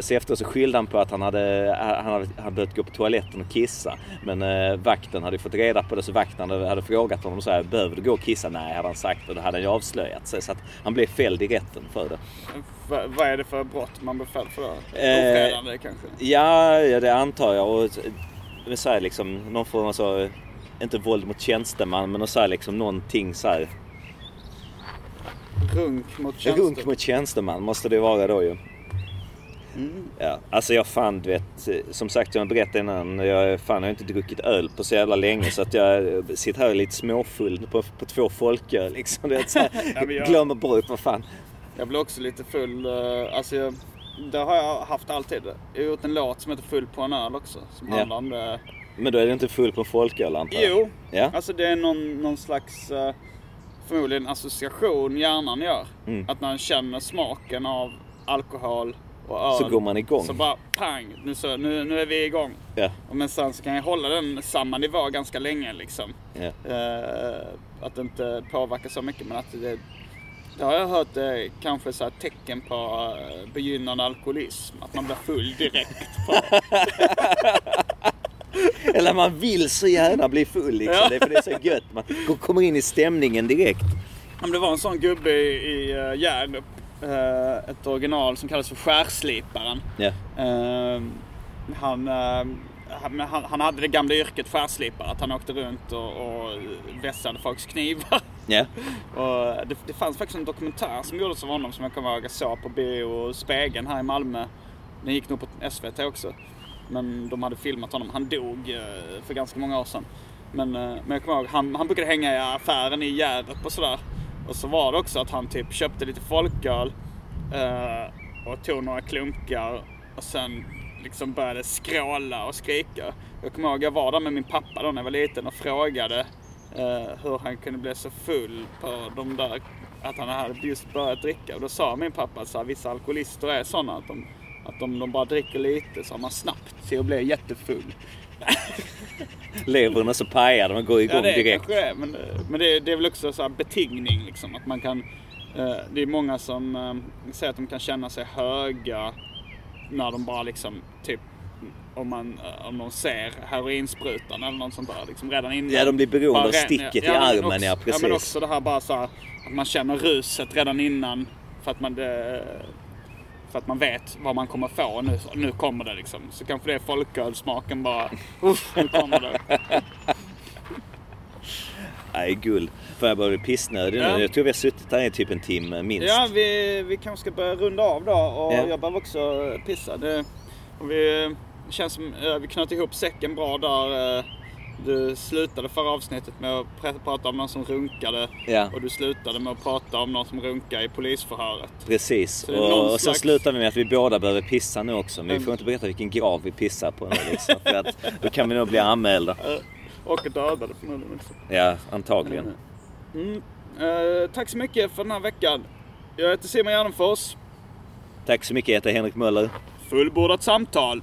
Så efteråt så skyllde han på att han hade, han hade, han behövt gå på toaletten och kissa. Men eh, vakten hade fått reda på det så vakten hade, hade frågat honom så här, behöver du gå och kissa? Nej, hade han sagt och då hade han ju avslöjat sig. Så att han blev fälld i rätten för det. Va- vad är det för brott man blir fälld för? Eh, Ofredande kanske? Ja, ja det antar jag. Och men så här, liksom, någon form av så, inte våld mot tjänsteman, men så här, liksom, någonting så här. Runk mot tjänster. Runk mot tjänsteman måste det vara då ju. Ja, alltså jag fan du vet, som sagt jag berättade innan, jag, fan, jag har inte druckit öl på så jävla länge så att jag sitter här lite småfull på, på två folköl liksom. Du vet, så här, (laughs) Ja, jag- Glömmer bort vad fan. Jag blir också lite full. eh, Alltså jag, det har jag haft alltid. Jag har gjort en låt som heter Full på en öl också. Som Ja. handlar om det. Men då är du inte full på folköl antar jag? Jo, Ja. alltså det är någon, någon slags eh, förmodligen association hjärnan gör. Mm. Att man känner smaken av alkohol och. Så går man igång. Så bara pang, nu, så, nu, nu är vi igång. Ja. Och Men sen så kan jag hålla den samma nivå ganska länge liksom. Ja. Eh, att det inte påverkar så mycket men att det, det har jag hört eh, kanske så här tecken på eh, begynnande alkoholism. Att man blir full direkt. (laughs) Eller man vill så gärna bli full liksom. Ja. Det är för det är så gött. Man kommer in i stämningen direkt. Om det var en sån gubbe i, i Hjärup, eh, ett original som kallas för Skärsliparen. Ja. Eh, han, eh, han, han, han hade det gamla yrket skärslipare, att han åkte runt och, och vässade folks knivar. Ja. (laughs) Och det, det fanns faktiskt en dokumentär som gjordes av honom som jag kommer ihåg jag såg på bio Spegeln här i Malmö. Den gick nog på SVT också. Men de hade filmat honom. Han dog eh, för ganska många år sedan. Men, eh, men jag kommer ihåg, han, han brukade hänga i affären i Hjärup och sådär. Och så var det också att han typ köpte lite folköl eh, och tog några klunkar och sen liksom började skråla och skrika. Jag kommer ihåg, jag var där med min pappa då när jag var liten och frågade eh, hur han kunde bli så full på de där, att han hade just börjat dricka. Och då sa min pappa att så här, vissa alkoholister är sådana att de, att om de bara dricker lite så har man snabbt till att bli jättefull. (laughs) Levern är så pajad man går igång Ja, det direkt. kanske är. Men, men det, det är väl också så här betingning liksom. Att man kan, eh, det är många som eh, säger att de kan känna sig höga när de bara liksom typ om, man, eh, om de ser heroinsprutan eller något sånt där. Liksom redan innan. Ja, de blir beroende av sticket i men armen, också, ja, Ja, men precis. också det här bara så här, att man känner ruset redan innan. För att man, det, för att man vet vad man kommer få. Nu, nu kommer det liksom. Så kanske det är folkölsmaken bara. Uff, nu kommer det. Nej, guld. För jag börjar bli pissnödig Ja. nu. Jag tror vi har suttit här i typ en timme minst. Ja, vi, vi kanske ska börja runda av då och Ja. jag behöver också pissa. Det, och vi, det känns som eh, vi knöt ihop säcken bra där. Eh, Du slutade förra avsnittet med att pr- prata om någon som runkade Ja. och du slutade med att prata om någon som runkade i polisförhöret. Precis. någon Och, och sen slags- slutar vi med att vi båda behöver pissa nu också. Men vi Mm. får inte berätta vilken grav vi pissar på nu liksom. För att då kan vi nog bli anmälda. (laughs) Och dödade förmodligen också. Ja, antagligen. Mm. Eh, tack så mycket för den här veckan. Jag heter Simon Gärdenfors. Tack så mycket, jag heter Henrik Möller. Fullbordat samtal.